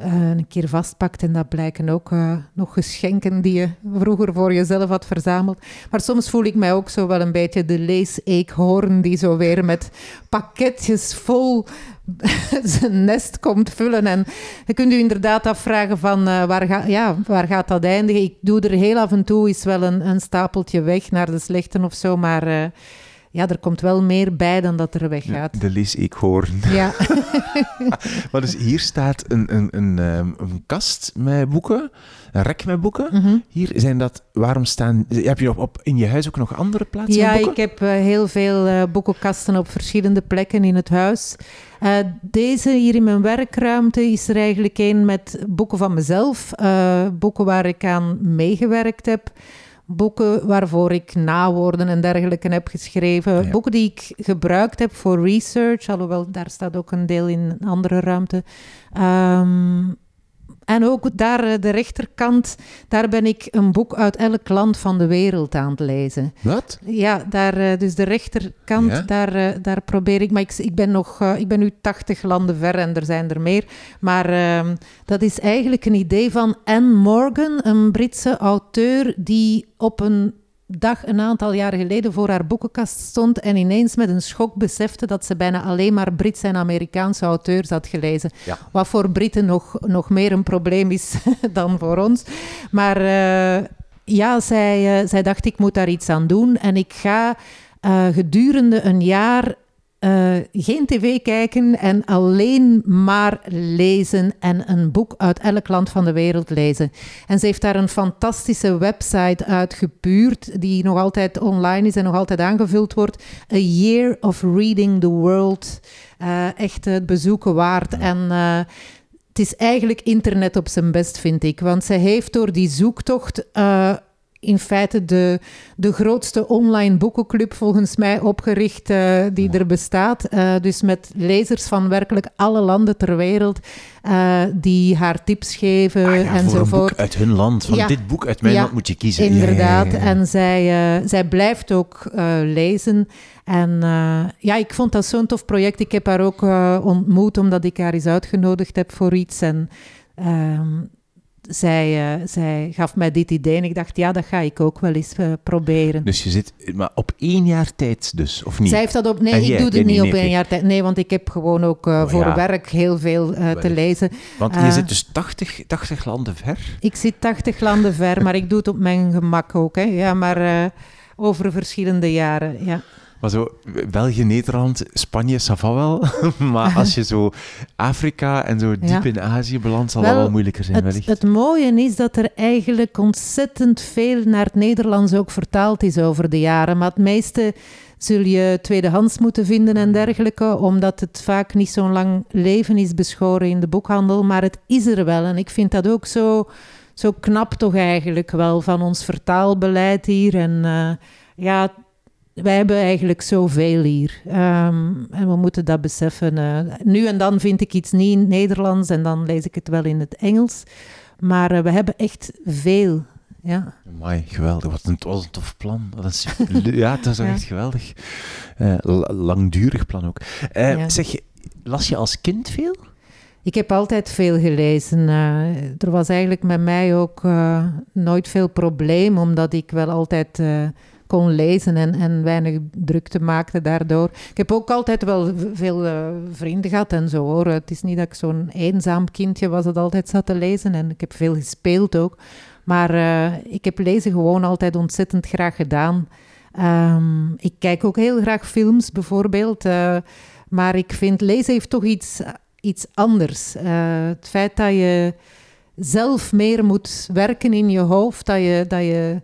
uh, een keer vastpakt. En dat blijken ook nog geschenken die je vroeger voor jezelf had verzameld. Maar soms voel ik mij ook zo wel een beetje de lees-eekhoorn die zo weer met pakketjes vol zijn nest komt vullen. En je kunt u inderdaad afvragen van uh, waar, ga, ja, waar gaat dat eindigen? Ik doe er heel af en toe is wel een, een stapeltje weg naar de slechten of zo, maar... Ja, er komt wel meer bij dan dat er weggaat. De lees ik horen. Ja. maar dus hier staat een, een, een, ehm, een kast met boeken, een rek met boeken. Mhm. Hier zijn dat, waarom staan, heb je op, op in je huis ook nog andere plaatsen Ja, boeken? ik heb uh, heel veel uh, boekenkasten op verschillende plekken in het huis. Uh, deze hier in mijn werkruimte is er eigenlijk een met boeken van mezelf, boeken waar ik aan meegewerkt heb boeken waarvoor ik nawoorden en dergelijke heb geschreven. Ja. Boeken die ik gebruikt heb voor research, alhoewel daar staat ook een deel in een andere ruimte. Um, en ook daar, eh, de rechterkant, daar ben ik een boek uit elk land van de wereld aan het lezen. Wat? Ja, daar, eh, dus de rechterkant, Ja? daar, eh, daar probeer ik... Maar ik, ik, ben nog, ik ben nu 80 landen ver en er zijn er meer. Maar ehm, dat is eigenlijk een idee van Anne Morgan, een Britse auteur die op een dag een aantal jaar geleden voor haar boekenkast stond en ineens met een schok besefte dat ze bijna alleen maar Britse en Amerikaanse auteurs had gelezen. Ja. Wat voor Britten nog, nog meer een probleem is dan voor ons. Maar uh, ja, zij, uh, zij dacht ik moet daar iets aan doen en ik ga uh, gedurende een jaar uh, geen tv kijken en alleen maar lezen en een boek uit elk land van de wereld lezen. En ze heeft daar een fantastische website uitgepuurd, die nog altijd online is en nog altijd aangevuld wordt. A Year of Reading the World. Uh, echt het bezoeken waard. En uh, het is eigenlijk internet op zijn best, vind ik. Want zij heeft door die zoektocht in feite de, de grootste online boekenclub volgens mij opgericht uh, die er bestaat. Uh, dus met lezers van werkelijk alle landen ter wereld uh, die haar tips geven ah, ja, enzovoort. Voor een boek uit hun land. Van ja. dit boek uit mijn ja, land moet je kiezen. Inderdaad. En zij, zij blijft ook lezen. En ja, ik vond dat zo'n tof project. Ik heb haar ook ontmoet omdat ik haar eens uitgenodigd heb voor iets. En ehm, zij, uh, zij gaf mij dit idee en ik dacht, ja, dat ga ik ook wel eens uh, proberen. Dus je zit maar op één jaar tijd dus, of niet? Zij heeft dat op... Nee, En ik jij- doe het nee, niet nee, op één jaar tijd. Nee, want ik heb gewoon ook uh, Oh, voor ja. werk heel veel te lezen. Want je Eh, zit dus 80, 80 landen ver. Ik zit 80 landen ver, maar ik doe het op mijn gemak ook. Hè. Ja, maar over verschillende jaren, ja. Maar zo, België, Nederland, Spanje, ça va wel. maar als je zo Afrika en zo diep Ja. in Azië belandt, zal Wel, dat wel moeilijker zijn Het, wellicht. het mooie is dat er eigenlijk ontzettend veel naar het Nederlands ook vertaald is over de jaren. Maar het meeste zul je tweedehands moeten vinden en dergelijke, omdat het vaak niet zo'n lang leven is beschoren in de boekhandel. Maar het is er wel en ik vind dat ook zo, zo knap toch eigenlijk wel van ons vertaalbeleid hier. En eh, ja, wij hebben eigenlijk zoveel hier. Ehm, en we moeten dat beseffen. eh. nu en dan vind ik iets niet in het Nederlands en dan lees ik het wel in het Engels. Maar eh, we hebben echt veel. Ja. Amai, geweldig. Wat een, wat een tof plan. Ja, dat is Ja. echt geweldig. Eh, la- langdurig plan ook. Ja. Zeg je, las je als kind veel? Ik heb altijd veel gelezen. er was eigenlijk met mij ook nooit veel probleem, omdat ik wel altijd kon lezen en, en weinig drukte maakte daardoor. Ik heb ook altijd wel veel eh, vrienden gehad en zo hoor. Het is niet dat ik zo'n eenzaam kindje was dat altijd zat te lezen en ik heb veel gespeeld ook. Maar eh, ik heb lezen gewoon altijd ontzettend graag gedaan. Ehm, ik kijk ook heel graag films bijvoorbeeld. eh, maar ik vind lezen heeft toch iets iets anders. het feit dat je zelf meer moet werken in je hoofd, dat je, dat je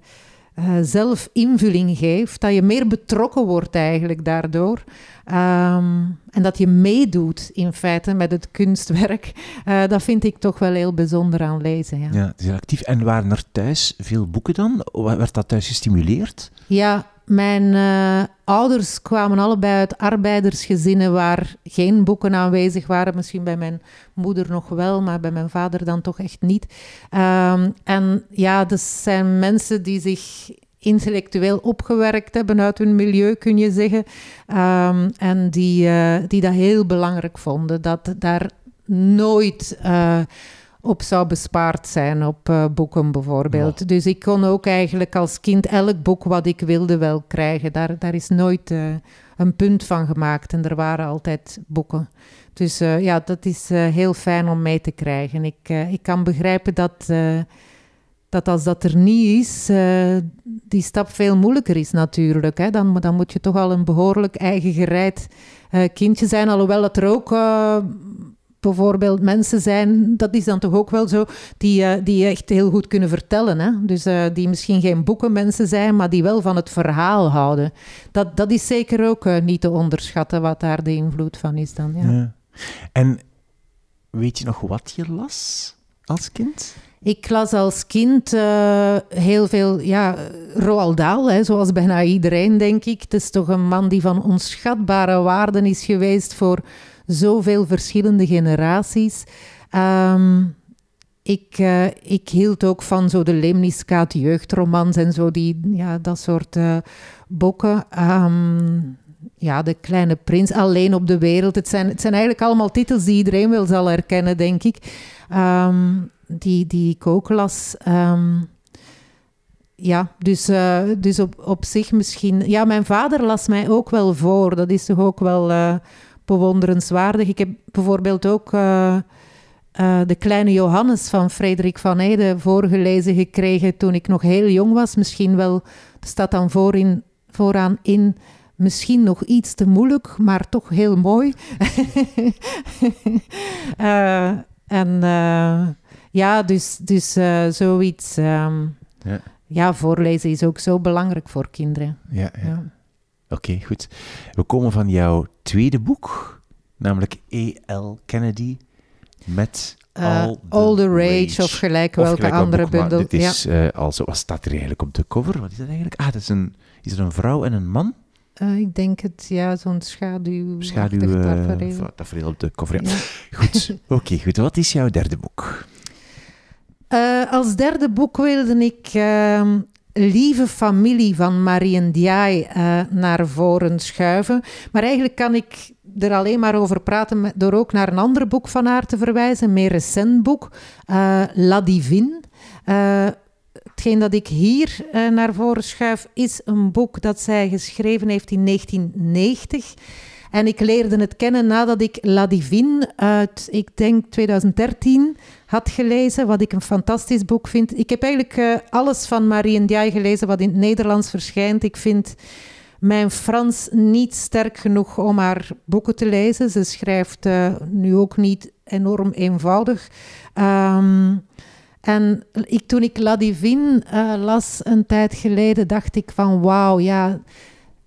uh, zelf invulling geeft, dat je meer betrokken wordt eigenlijk daardoor. Ehm, en dat je meedoet in feite met het kunstwerk. Uh, dat vind ik toch wel heel bijzonder aan lezen. Ja, ja het is actief. En waren er thuis veel boeken dan? Werd dat thuis gestimuleerd? Ja, mijn uh, ouders kwamen allebei uit arbeidersgezinnen waar geen boeken aanwezig waren. Misschien bij mijn moeder nog wel, maar bij mijn vader dan toch echt niet. Um, en ja, dat zijn mensen die zich intellectueel opgewerkt hebben uit hun milieu, kun je zeggen. Um, en die, uh, die dat heel belangrijk vonden. Dat daar nooit... Uh, op zou bespaard zijn op uh, boeken bijvoorbeeld. Dus ik kon ook eigenlijk als kind elk boek wat ik wilde wel krijgen. Daar, daar is nooit uh, een punt van gemaakt en er waren altijd boeken. Dus uh, ja, dat is heel fijn om mee te krijgen. Ik, ik kan begrijpen dat, dat als dat er niet is, die stap veel moeilijker is natuurlijk. Hè. Dan, dan moet je toch al een behoorlijk eigen gereid kindje zijn. Alhoewel dat er ook bijvoorbeeld mensen zijn, dat is dan toch ook wel zo, die, uh, die echt heel goed kunnen vertellen. Hè? Dus uh, die misschien geen boekenmensen zijn, maar die wel van het verhaal houden. Dat, dat is zeker ook uh, niet te onderschatten wat daar de invloed van is dan. Ja. ja. En weet je nog wat je las als kind? Ik las als kind heel veel, ja, Roald Dahl, hè, zoals bijna iedereen, denk ik. Het is toch een man die van onschatbare waarden is geweest voor zoveel verschillende generaties. Ehm, ik, uh, ik hield ook van zo de Lemniskaat jeugdromans en zo, die, ja, dat soort uh, boeken. Um, ja, De Kleine Prins, Alleen op de Wereld. Het zijn, het zijn eigenlijk allemaal titels die iedereen wel zal herkennen, denk ik. Um, die, die ik ook las. ja, dus, uh, dus op, op zich misschien... Ja, mijn vader las mij ook wel voor. Dat is toch ook wel bewonderenswaardig. Ik heb bijvoorbeeld ook uh, uh, De Kleine Johannes van Frederik van Eyde voorgelezen gekregen toen ik nog heel jong was. Misschien wel, er staat dan voorin, vooraan in, misschien nog iets te moeilijk, maar toch heel mooi. uh, en ja, dus, dus zoiets. Um, ja. ja. voorlezen is ook zo belangrijk voor kinderen. ja. ja. ja. Oké, goed. We komen van jouw tweede boek, namelijk E.L. Kennedy met uh, All, the, All the Rage, of gelijk welke andere boek, bundel. Dit is ja. uh, wat staat er eigenlijk op de cover? Wat is dat eigenlijk? Ah, dat is, een, is er een vrouw en een man? Uh, ik denk het, ja, zo'n schaduw. Schaduw tafereel. tafereel op de cover. Ja. Goed, oké, goed. Wat is jouw derde boek? als derde boek wilde ik ehm, lieve familie van Marie Ndiaye uh, naar voren schuiven. Maar eigenlijk kan ik er alleen maar over praten door ook naar een ander boek van haar te verwijzen, een meer recent boek, uh, La Divine. Uh, hetgeen dat ik hier naar voren schuif, is een boek dat zij geschreven heeft in 1990. En ik leerde het kennen nadat ik La Divine uit, ik denk 2013, had gelezen, wat ik een fantastisch boek vind. Ik heb eigenlijk uh, alles van Marie Ndiaye gelezen wat in het Nederlands verschijnt. Ik vind mijn Frans niet sterk genoeg om haar boeken te lezen. Ze schrijft uh, nu ook niet enorm eenvoudig. Um, en ik, toen ik La Divine uh, las een tijd geleden, dacht ik van wauw, ja...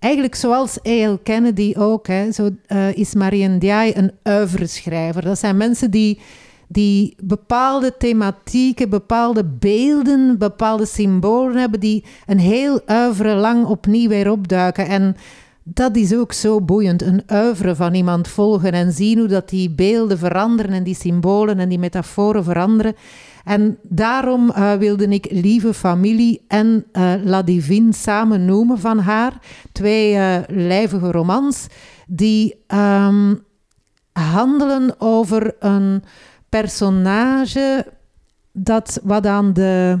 Eigenlijk zoals A.L. Kennedy ook, hè, zo, uh, is Marie Ndiaye een oeuvreschrijver. Dat zijn mensen die die bepaalde thematieken, bepaalde beelden, bepaalde symbolen hebben die een heel uivere lang opnieuw weer opduiken. En dat is ook zo boeiend, een uiveren van iemand volgen en zien hoe dat die beelden veranderen en die symbolen en die metaforen veranderen. En daarom uh, wilde ik Lieve Familie en uh, La Divine samen noemen van haar. Twee uh, lijvige romans die um, handelen over een personage dat wat aan de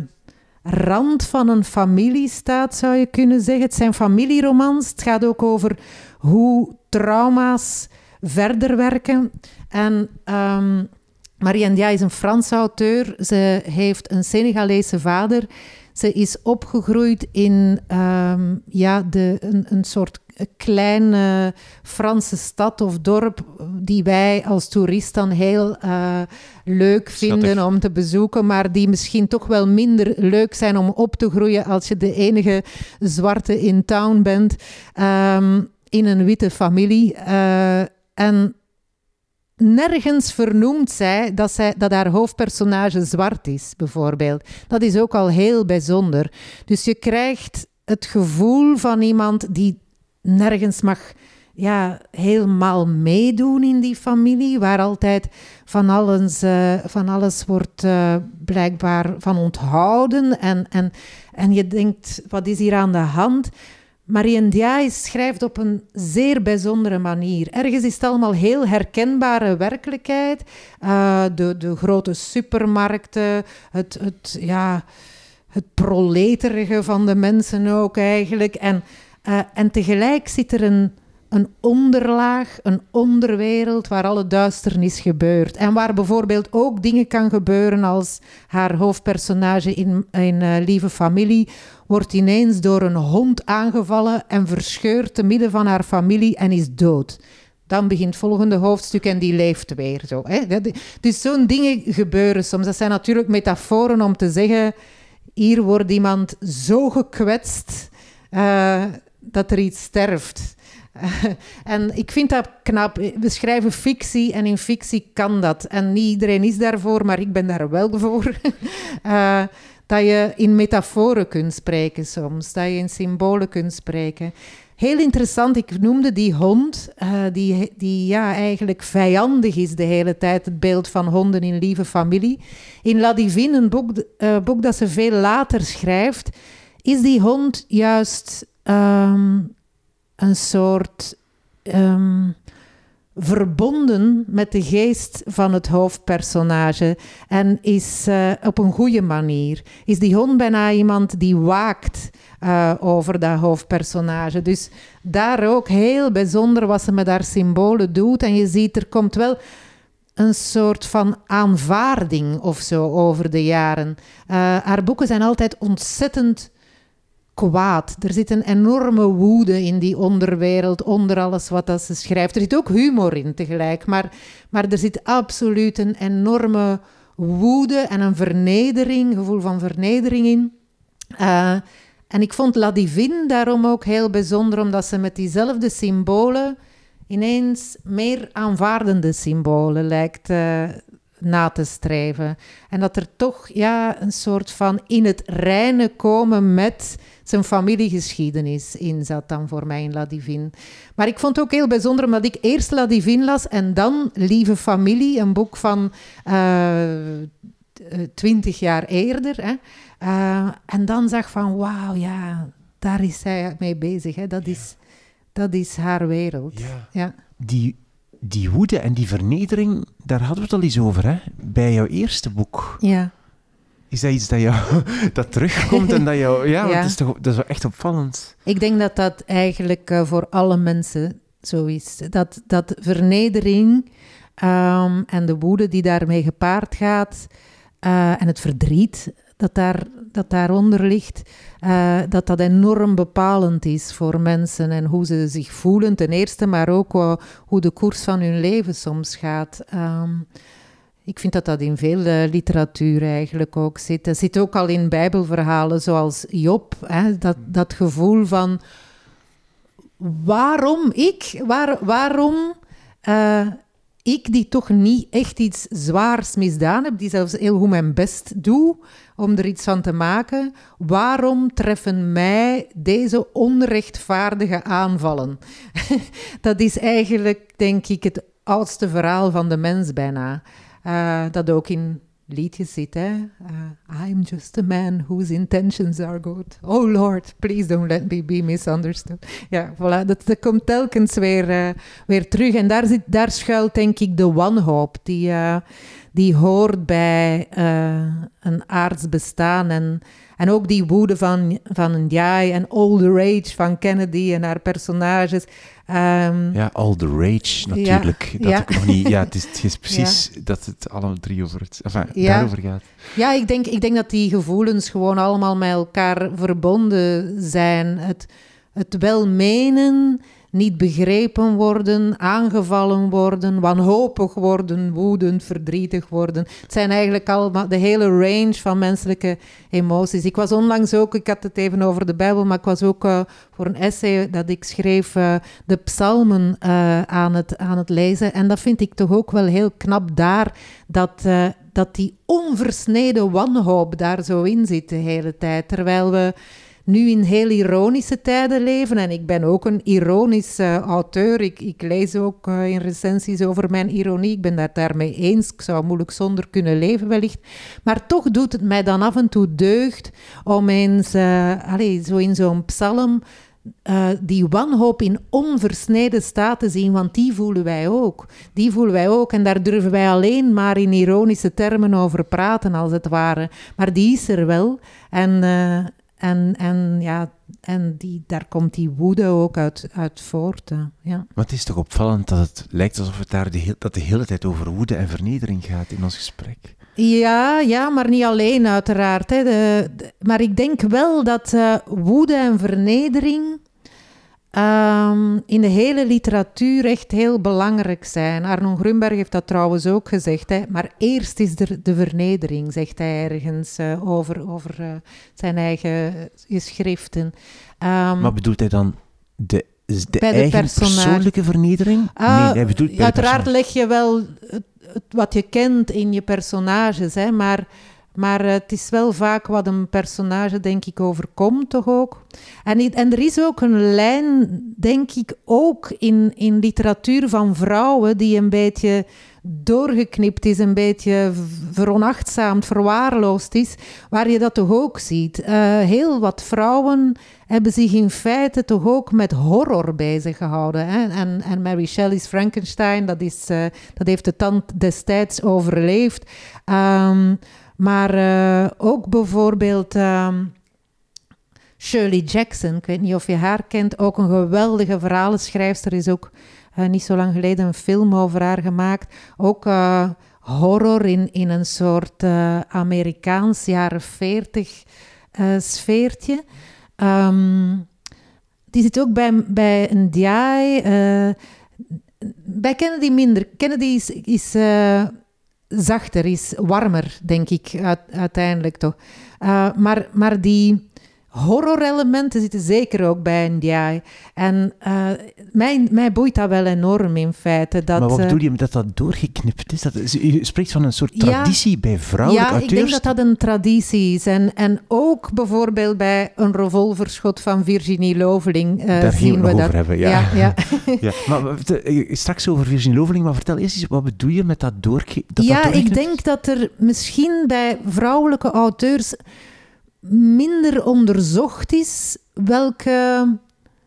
rand van een familie staat, zou je kunnen zeggen. Het zijn familieromans. Het gaat ook over hoe trauma's verder werken. En um, Marie Ndia is een Franse auteur. Ze heeft een Senegalese vader. Ze is opgegroeid in um, ja, de, een, een soort kleine Franse stad of dorp die wij als toerist dan heel uh, leuk vinden om te bezoeken, maar die misschien toch wel minder leuk zijn om op te groeien als je de enige zwarte in town bent um, in een witte familie. Uh, en nergens vernoemt zij dat, zij dat haar hoofdpersonage zwart is, bijvoorbeeld. Dat is ook al heel bijzonder. Dus je krijgt het gevoel van iemand die nergens mag ja, helemaal meedoen in die familie, waar altijd van alles, uh, van alles wordt uh, blijkbaar van onthouden. En, en, en je denkt, wat is hier aan de hand? Marie Ndiaye schrijft op een zeer bijzondere manier. Ergens is het allemaal heel herkenbare werkelijkheid. Uh, de, de grote supermarkten, het, het, ja, het proleterige van de mensen ook eigenlijk. En, uh, en tegelijk zit er een, een onderlaag, een onderwereld waar alle duisternis gebeurt. En waar bijvoorbeeld ook dingen kan gebeuren als haar hoofdpersonage in, in uh, Lieve Familie wordt ineens door een hond aangevallen en verscheurt te midden van haar familie en is dood. Dan begint het volgende hoofdstuk en die leeft weer. Zo, hè? Dus zo'n dingen gebeuren soms. Dat zijn natuurlijk metaforen om te zeggen... hier wordt iemand zo gekwetst uh, dat er iets sterft. en ik vind dat knap. We schrijven fictie en in fictie kan dat. En niet iedereen is daarvoor, maar ik ben daar wel voor. uh, dat je in metaforen kunt spreken soms, dat je in symbolen kunt spreken. Heel interessant, ik noemde die hond, uh, die, die ja, eigenlijk vijandig is de hele tijd, het beeld van honden in lieve familie. In La Divine, een boek, uh, boek dat ze veel later schrijft, is die hond juist um, een soort um, verbonden met de geest van het hoofdpersonage en is uh, op een goede manier. Is die hond bijna iemand die waakt uh, over dat hoofdpersonage. Dus daar ook heel bijzonder wat ze met haar symbolen doet. En je ziet, er komt wel een soort van aanvaarding of zo over de jaren. Uh, haar boeken zijn altijd ontzettend kwaad. Er zit een enorme woede in die onderwereld, onder alles wat dat ze schrijft. Er zit ook humor in tegelijk, maar, maar er zit absoluut een enorme woede en een vernedering, gevoel van vernedering in. Uh, en ik vond La Divine daarom ook heel bijzonder, omdat ze met diezelfde symbolen ineens meer aanvaardende symbolen lijkt uh, na te streven. En dat er toch ja, een soort van in het reine komen met zijn familiegeschiedenis in zat dan voor mij in La Divine. Maar ik vond het ook heel bijzonder omdat ik eerst La Divine las en dan Lieve Familie, een boek van uh, twintig jaar eerder. Hè. Uh, en dan zag van wauw, ja, daar is zij mee bezig. Hè. Dat, is, dat is haar wereld. Ja. ja. Die die woede en die vernedering, daar hadden we het al eens over, hè? Bij jouw eerste boek. Ja. Is dat iets dat, jou, dat terugkomt en dat jou... Ja, ja. Dat, is toch, dat is wel echt opvallend. Ik denk dat dat eigenlijk uh, voor alle mensen zo is. Dat, dat vernedering um, en de woede die daarmee gepaard gaat... Uh, en het verdriet dat, daar, dat daaronder ligt, uh, dat dat enorm bepalend is voor mensen en hoe ze zich voelen ten eerste, maar ook uh, hoe de koers van hun leven soms gaat. Um, ik vind dat dat in veel uh, literatuur eigenlijk ook zit. Dat zit ook al in bijbelverhalen zoals Job, hè, dat, dat gevoel van waarom ik, waar, waarom ik die toch niet echt iets zwaars misdaan heb, die zelfs heel goed mijn best doe om er iets van te maken, waarom treffen mij deze onrechtvaardige aanvallen? dat is eigenlijk, denk ik, het oudste verhaal van de mens bijna. Uh, dat ook in liedjes zit, hè. Uh, I'm just a man whose intentions are good. Oh Lord, please don't let me be misunderstood. Ja, voilà, dat, dat komt telkens weer, uh, weer terug. En daar, zit, daar schuilt denk ik de wanhoop, die, die hoort bij een aards bestaan. En, en ook die woede van, van Njai en All the Rage van Kennedy en haar personages. Um, ja, All the Rage natuurlijk. Ja, dat ja. nog niet, ja, het, is, het is precies dat het alle drie over het, enfin, daarover gaat. Ja, ik denk, ik denk dat die gevoelens gewoon allemaal met elkaar verbonden zijn. Het, het welmenen niet begrepen worden, aangevallen worden, wanhopig worden, woedend, verdrietig worden. Het zijn eigenlijk allemaal de hele range van menselijke emoties. Ik was onlangs ook, ik had het even over de Bijbel, maar ik was ook uh, voor een essay dat ik schreef uh, de psalmen uh, aan, het, aan het lezen. En dat vind ik toch ook wel heel knap daar, dat, dat die onversneden wanhoop daar zo in zit de hele tijd. Terwijl we nu in heel ironische tijden leven. En ik ben ook een ironische auteur. Ik, lees ook uh, in recensies over mijn ironie. Ik ben daar daarmee eens. Ik zou moeilijk zonder kunnen leven, wellicht. Maar toch doet het mij dan af en toe deugd om eens, uh, allez, zo in zo'n psalm. Die wanhoop in onversneden staat te zien, want die voelen wij ook. Die voelen wij ook en daar durven wij alleen maar in ironische termen over praten, als het ware. Maar die is er wel. En, en, en, ja, en die, daar komt die woede ook uit, uit voort. ja. Maar het is toch opvallend dat het lijkt alsof het daar de, heel, dat de hele tijd over woede en vernedering gaat in ons gesprek. Ja, ja maar niet alleen uiteraard. Hè. De, maar ik denk wel dat uh, woede en vernedering Um, in de hele literatuur echt heel belangrijk zijn. Arno Grunberg heeft dat trouwens ook gezegd. Hè. Maar eerst is er de vernedering, zegt hij ergens uh, over, over uh, zijn eigen geschriften. Um, maar bedoelt hij dan de, de, de eigen persoonlijke vernedering? Uh, nee, hij bedoelt uiteraard leg je wel het, het, wat je kent in je personages, hè, maar maar uh, het is wel vaak wat een personage, denk ik, overkomt, toch ook? En, en er is ook een lijn, denk ik, ook in, in literatuur van vrouwen die een beetje doorgeknipt is, een beetje veronachtzaamd, verwaarloosd is, waar je dat toch ook ziet. Uh, heel wat vrouwen hebben zich in feite toch ook met horror bezig gehouden. Hè? En, en Mary Shelley's Frankenstein, dat, is, uh, dat heeft de tand destijds overleefd. Um, maar uh, ook bijvoorbeeld um, Shirley Jackson, ik weet niet of je haar kent, ook een geweldige verhalenschrijfster, is ook uh, niet zo lang geleden een film over haar gemaakt. Ook uh, horror in, in een soort Amerikaans jaren 40 sfeertje. Um, die zit ook bij, bij een DI. bij Kennedy minder. Kennedy is zachter is, warmer, denk ik, uiteindelijk toch. Uh, maar, maar die horrorelementen zitten zeker ook bij NDI. En uh, mij, mij boeit dat wel enorm in feite. Dat, maar wat bedoel je dat dat doorgeknipt is? Dat, je spreekt van een soort traditie bij vrouwelijke ja, auteurs? Ja, ik denk dat dat een traditie is. En, en ook bijvoorbeeld bij een revolverschot van Virginie Loveling uh, Daar zien we, we dat. over hebben, ja. ja, ja. ja maar straks over Virginie Loveling, maar vertel eerst eens, wat bedoel je met dat doorgeknipt? Ja, ik denk dat er misschien bij vrouwelijke auteurs minder onderzocht is welke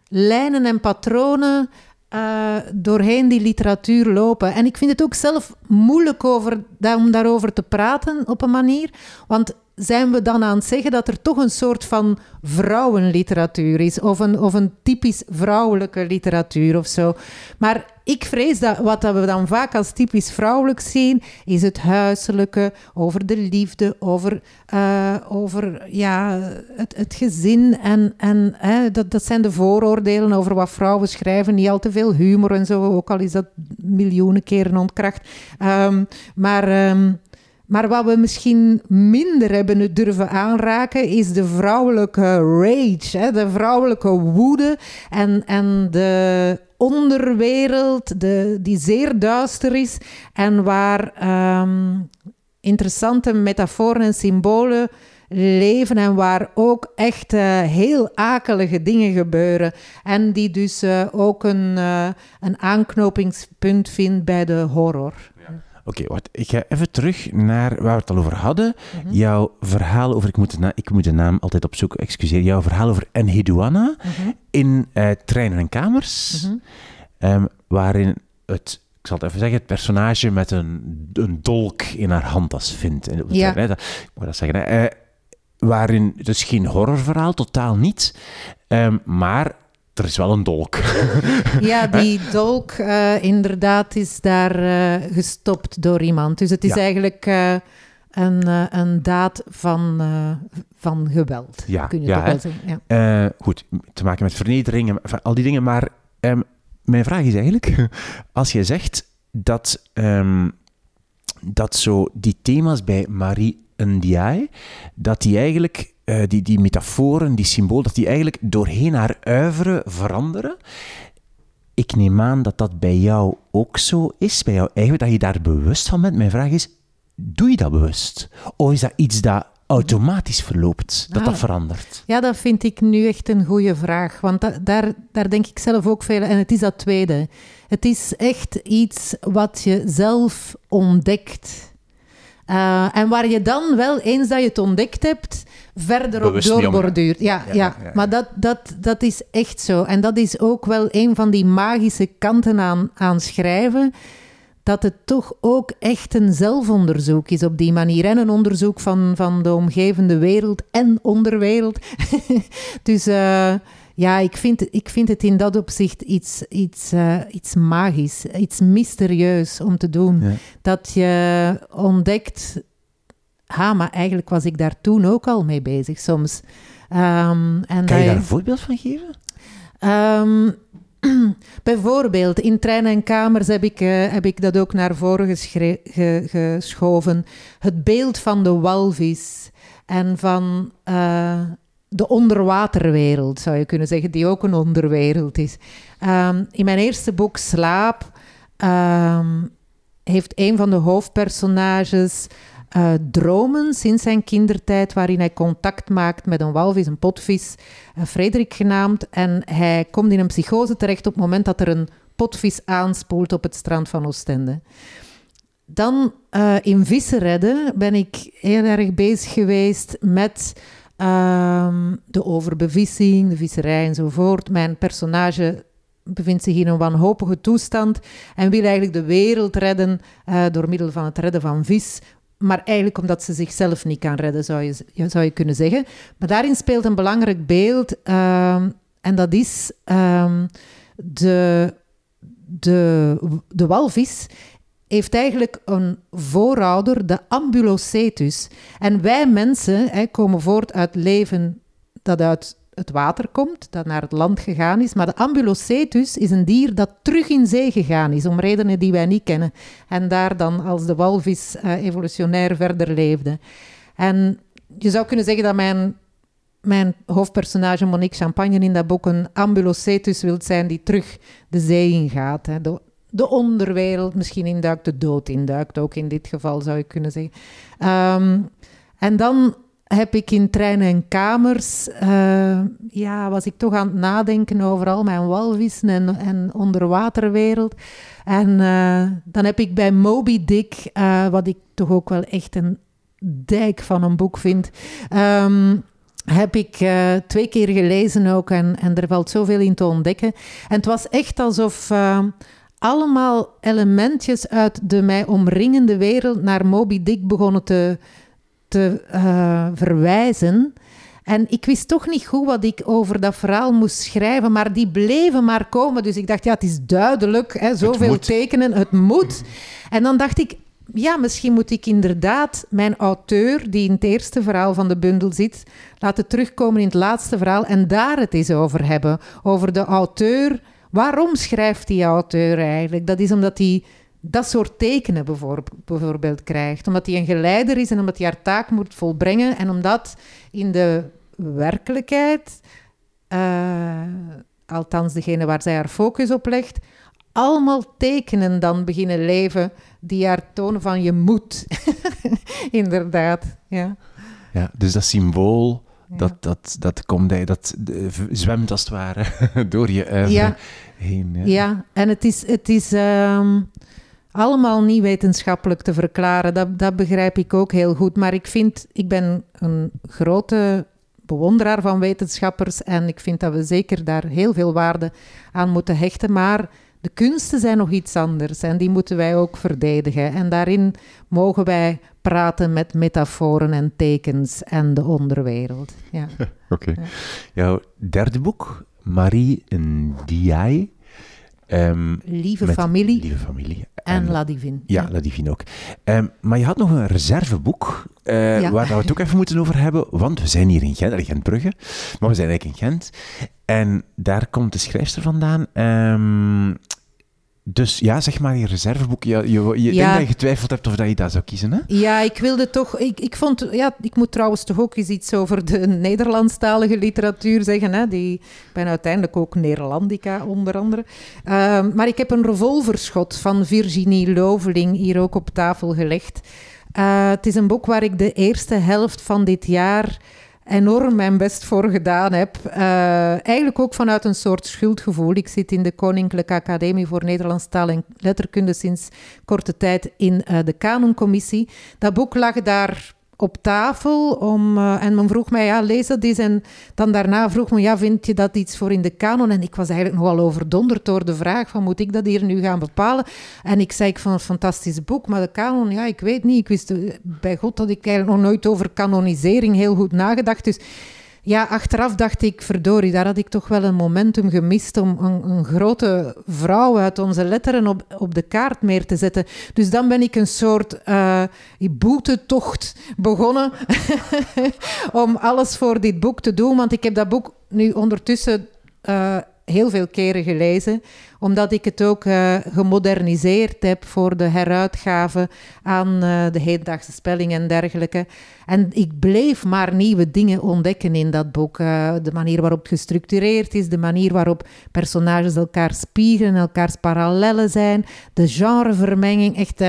lijnen en patronen uh, doorheen die literatuur lopen. En ik vind het ook zelf moeilijk over, om daarover te praten op een manier. Want zijn we dan aan het zeggen dat er toch een soort van vrouwenliteratuur is, of een, of een typisch vrouwelijke literatuur of zo. Maar ik vrees dat wat we dan vaak als typisch vrouwelijk zien, is het huiselijke, over de liefde, over, uh, over ja, het, het gezin. En, en hè, dat, dat zijn de vooroordelen over wat vrouwen schrijven. Niet al te veel humor en zo, ook al is dat miljoenen keren ontkracht. Um, maar. Um, maar wat we misschien minder hebben durven aanraken, is de vrouwelijke rage, hè? de vrouwelijke woede en, en de onderwereld, de, die zeer duister is en waar um, interessante metaforen en symbolen leven en waar ook echt heel akelige dingen gebeuren. En die dus uh, ook een, uh, een aanknopingspunt vindt bij de horror. Oké, okay, wacht. Ik ga even terug naar waar we het al over hadden. Mm -hmm. Jouw verhaal over... Ik moet, de ik moet de naam altijd opzoeken, excuseer. Jouw verhaal over Enheduanna mm -hmm. in uh, Treinen en Kamers. Mm -hmm. um, waarin het... Ik zal het even zeggen, het personage met een, een dolk in haar hand vindt. Ja. Dat, ik moet dat zeggen. Hè. Uh, waarin, dus geen horrorverhaal, totaal niet. Um, maar er is wel een dolk. ja, die dolk uh, inderdaad is daar uh, gestopt door iemand. Dus het is ja. eigenlijk uh, een, een daad van, van geweld. Ja, kun je ja, toch wel zeggen. Ja. Goed, te maken met vernedering en al die dingen. Maar um, mijn vraag is eigenlijk, als je zegt dat, um, dat zo die thema's bij Marie Ndiaye, dat die eigenlijk, die, die metaforen, die symbool, dat die eigenlijk doorheen haar uiveren veranderen. Ik neem aan dat dat bij jou ook zo is, bij jou eigenlijk, dat je daar bewust van bent. Mijn vraag is, doe je dat bewust? Of is dat iets dat automatisch verloopt, dat Ah. dat verandert? Ja, dat vind ik nu echt een goede vraag. Want da- daar, daar denk ik zelf ook veel En het is dat tweede. Het is echt iets wat je zelf ontdekt. Uh, en waar je dan wel, eens dat je het ontdekt hebt, verder Bewust op doorborduurt. Ja, Ja, ja, ja, ja, ja. maar dat, dat, dat is echt zo. En dat is ook wel een van die magische kanten aan, aan schrijven. Dat het toch ook echt een zelfonderzoek is op die manier. En een onderzoek van, van de omgevende wereld en onderwereld. dus uh, ja, ik vind, ik vind het in dat opzicht iets, iets, uh, iets magisch, iets mysterieus om te doen. Ja. Dat je ontdekt, ha, maar eigenlijk was ik daar toen ook al mee bezig soms. Um, en Kan je daar een voorbeeld van geven? Um, bijvoorbeeld, in treinen en kamers heb ik, uh, heb ik dat ook naar voren ge- geschoven. Het beeld van de walvis en van uh, de onderwaterwereld, zou je kunnen zeggen, die ook een onderwereld is. Um, in mijn eerste boek, Slaap, um, heeft een van de hoofdpersonages uh, dromen sinds zijn kindertijd, waarin hij contact maakt met een walvis, een potvis, uh, Frederik genaamd. En hij komt in een psychose terecht op het moment dat er een potvis aanspoelt op het strand van Oostende. Dan uh, in Vissen redden ben ik heel erg bezig geweest met ehm, de overbevissing, de visserij enzovoort. Mijn personage bevindt zich in een wanhopige toestand en wil eigenlijk de wereld redden uh, door middel van het redden van vis. Maar eigenlijk omdat ze zichzelf niet kan redden, zou je, zou je kunnen zeggen. Maar daarin speelt een belangrijk beeld uh, en dat is uh, de, de, de walvis heeft eigenlijk een voorouder, de ambulocetus. En wij mensen hè, komen voort uit leven dat uit het water komt, dat naar het land gegaan is. Maar de ambulocetus is een dier dat terug in zee gegaan is, om redenen die wij niet kennen. En daar dan als de walvis uh, evolutionair verder leefde. En je zou kunnen zeggen dat mijn, mijn hoofdpersonage Monique Champagne in dat boek een ambulocetus wil zijn die terug de zee ingaat. Hè. De, de onderwereld misschien induikt, de dood induikt, ook in dit geval zou je kunnen zeggen. Um, en dan heb ik in treinen en kamers, uh, ja, was ik toch aan het nadenken over al mijn walvissen en, en onderwaterwereld. En uh, dan heb ik bij Moby Dick, uh, wat ik toch ook wel echt een dijk van een boek vind, um, heb ik twee keer gelezen ook en, en er valt zoveel in te ontdekken. En het was echt alsof allemaal elementjes uit de mij omringende wereld naar Moby Dick begonnen te, te uh, verwijzen. En ik wist toch niet goed wat ik over dat verhaal moest schrijven, maar die bleven maar komen. Dus ik dacht, ja, het is duidelijk, hè, zoveel tekenen, het moet. En dan dacht ik, ja, misschien moet ik inderdaad mijn auteur, die in het eerste verhaal van de bundel zit, laten terugkomen in het laatste verhaal en daar het eens over hebben. Over de auteur. Waarom schrijft die auteur eigenlijk? Dat is omdat hij dat soort tekenen bijvoorbeeld krijgt. Omdat hij een geleider is en omdat hij haar taak moet volbrengen. En omdat in de werkelijkheid, uh, althans degene waar zij haar focus op legt, allemaal tekenen dan beginnen leven die haar tonen van je moet. Inderdaad, ja. Ja, dus dat symbool. Dat, dat, dat, komt, dat zwemt als het ware door je uiver ja. heen. Ja. ja, en het is, het is um, allemaal niet wetenschappelijk te verklaren. Dat, dat begrijp ik ook heel goed. Maar ik vind, ik ben een grote bewonderaar van wetenschappers en ik vind dat we zeker daar heel veel waarde aan moeten hechten. Maar de kunsten zijn nog iets anders en die moeten wij ook verdedigen. En daarin mogen wij praten met metaforen en tekens en de onderwereld. Ja. Oké. Okay. Ja. Jouw derde boek, Marie Ndiaye. Ehm, Lieve familie Lieve familie. en La Divine. Ja, La Divine ook. Ehm, maar je had nog een reserveboek eh, Ja. waar we het ook even moeten over hebben, want we zijn hier in Gent, in Gentbrugge, maar we zijn eigenlijk in Gent. En daar komt de schrijfster vandaan. Ehm, dus ja, zeg maar je reserveboek. Je, je, je Ja. denkt dat je getwijfeld hebt of dat je dat zou kiezen, hè? Ja, ik wilde toch. Ik, ik vond. Ja, ik moet trouwens toch ook eens iets over de Nederlandstalige literatuur zeggen. Hè? Die, ik ben uiteindelijk ook Neerlandica, onder andere. Ehm, maar ik heb een revolverschot van Virginie Loveling hier ook op tafel gelegd. Eh, het is een boek waar ik de eerste helft van dit jaar enorm mijn best voor gedaan heb. Eh, eigenlijk ook vanuit een soort schuldgevoel. Ik zit in de Koninklijke Academie voor Nederlands Taal en Letterkunde sinds korte tijd in eh, de Canoncommissie. Dat boek lag daar op tafel om, eh, en men vroeg mij, ja, lees dat eens. En dan daarna vroeg men, ja, vind je dat iets voor in de kanon? En ik was eigenlijk nogal overdonderd door de vraag van, moet ik dat hier nu gaan bepalen? En ik zei, ik vond een fantastisch boek, maar de kanon, ja, ik weet niet. Ik wist eh, bij God dat ik eigenlijk nog nooit over kanonisering heel goed nagedacht. Dus ja, achteraf dacht ik, verdorie, daar had ik toch wel een momentum gemist om een, een grote vrouw uit onze letteren op, op de kaart meer te zetten. Dus dan ben ik een soort eh boetetocht begonnen om alles voor dit boek te doen. Want ik heb dat boek nu ondertussen eh, heel veel keren gelezen, omdat ik het ook eh, gemoderniseerd heb voor de heruitgave aan eh, de hedendaagse spelling en dergelijke. En ik bleef maar nieuwe dingen ontdekken in dat boek. Eh, de manier waarop het gestructureerd is, de manier waarop personages elkaar spiegelen, elkaars parallellen zijn, de genrevermenging. Echt,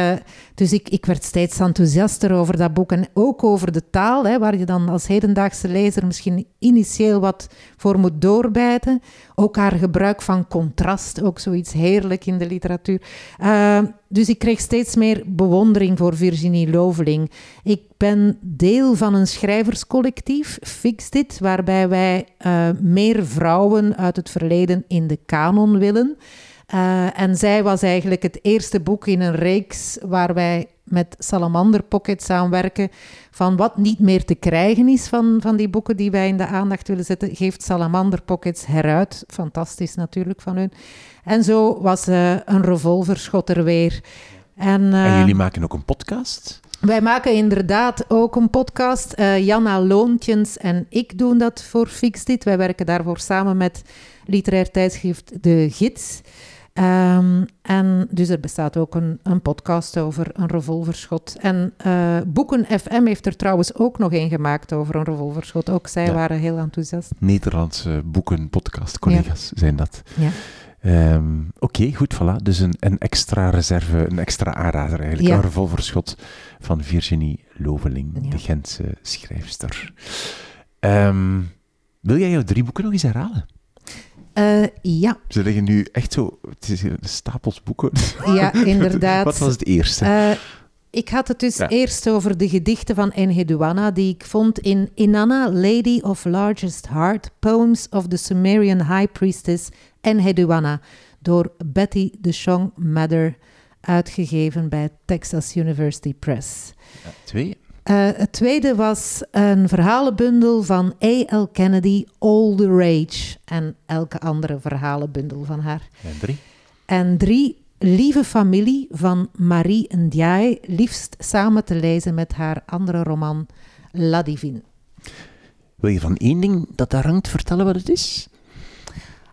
dus ik, ik werd steeds enthousiaster over dat boek en ook over de taal, hè, waar je dan als hedendaagse lezer misschien initieel wat voor moet doorbijten. Ook haar gebruik van contrast, ook zoiets heerlijk in de literatuur. Uh, dus ik kreeg steeds meer bewondering voor Virginie Loveling. Ik ben deel van een schrijverscollectief, Fix Dit, waarbij wij uh, meer vrouwen uit het verleden in de kanon willen. Uh, en zij was eigenlijk het eerste boek in een reeks waar wij met Salamander Pocket samenwerken van wat niet meer te krijgen is van, van die boeken die wij in de aandacht willen zetten, geeft Salamander Pockets heruit. Fantastisch natuurlijk van hun. En zo was uh, een revolverschot er weer. En, en, jullie maken ook een podcast? Wij maken inderdaad ook een podcast. Uh, Janna Loontjens en ik doen dat voor Fix Dit. Wij werken daarvoor samen met literair tijdschrift De Gids. Um, en dus er bestaat ook een, een, podcast over een revolverschot. En uh, Boeken FM heeft er trouwens ook nog een gemaakt over een revolverschot. Ook zij ja. waren heel enthousiast. Nederlandse boeken, podcast, collega's ja. zijn dat. Ja. Um, Oké, okay, goed, voilà. Dus een, een, extra reserve, een extra aanrader eigenlijk. Ja. Een revolverschot van Virginie Loveling, de Gentse schrijfster. Um, wil jij jouw drie boeken nog eens herhalen? Uh, ja. Ze liggen nu echt zo, het is stapels boeken. Ja, inderdaad. Wat was het eerste? Uh, ik had het dus ja. eerst over de gedichten van Enheduanna, die ik vond in Inanna, Lady of Largest Heart, Poems of the Sumerian High Priestess Enheduanna, door Betty de Chong Mather, uitgegeven bij Texas University Press. Ja, twee. Uh, het tweede was een verhalenbundel van A.L. Kennedy, All the Rage. En elke andere verhalenbundel van haar. En drie. En drie, Lieve Familie van Marie Ndiaye, liefst samen te lezen met haar andere roman La Divine. Wil je van één ding dat daar hangt vertellen wat het is?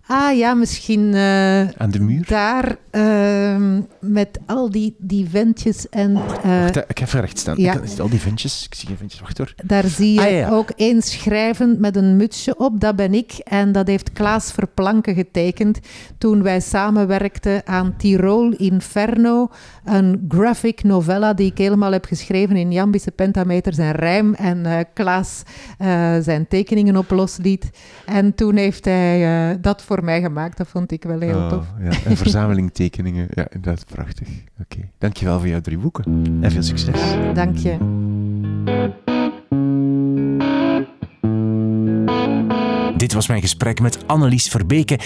Ah ja, misschien uh, aan de muur. Daar uh, met al die, die ventjes en. Uh, Wacht, ik ga even recht staan. Ja. Ik, al die ventjes, ik zie geen ventjes. Wacht hoor. Daar zie je Ah, ja. ook één schrijvend met een mutsje op. Dat ben ik. En dat heeft Klaas Verplanken getekend toen wij samenwerkten aan Tirol Inferno. Een graphic novella die ik helemaal heb geschreven in Jambische pentameters en rijm. En uh, Klaas uh, zijn tekeningen op losliet. En toen heeft hij uh, dat voor mij gemaakt. Dat vond ik wel heel Oh, tof. ja. Een verzameling tekeningen. Ja, inderdaad, prachtig. Oké. Okay. Dankjewel voor jouw drie boeken. En veel succes. Dank je. Dit was mijn gesprek met Annelies Verbeke.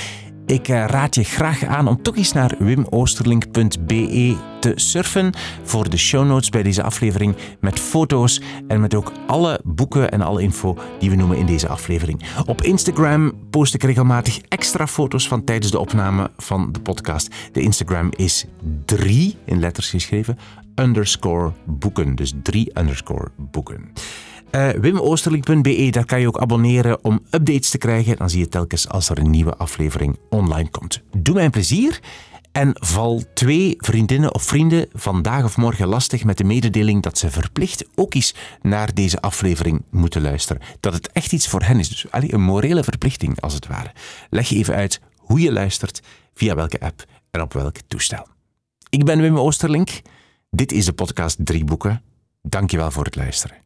Ik eh, raad je graag aan om toch eens naar wimoosterlink.be te surfen voor de show notes bij deze aflevering met foto's en met ook alle boeken en alle info die we noemen in deze aflevering. Op Instagram post ik regelmatig extra foto's van tijdens de opname van de podcast. De Instagram is 3 in letters geschreven, underscore boeken. Dus 3 underscore boeken. Uh, wimoosterlink.be, daar kan je ook abonneren om updates te krijgen. Dan zie je telkens als er een nieuwe aflevering online komt. Doe mij een plezier en val twee vriendinnen of vrienden vandaag of morgen lastig met de mededeling dat ze verplicht ook eens naar deze aflevering moeten luisteren. Dat het echt iets voor hen is. Dus een morele verplichting, als het ware. Leg even uit hoe je luistert, via welke app en op welk toestel. Ik ben Wim Oosterlink. Dit is de podcast Drie Boeken. Dankjewel voor het luisteren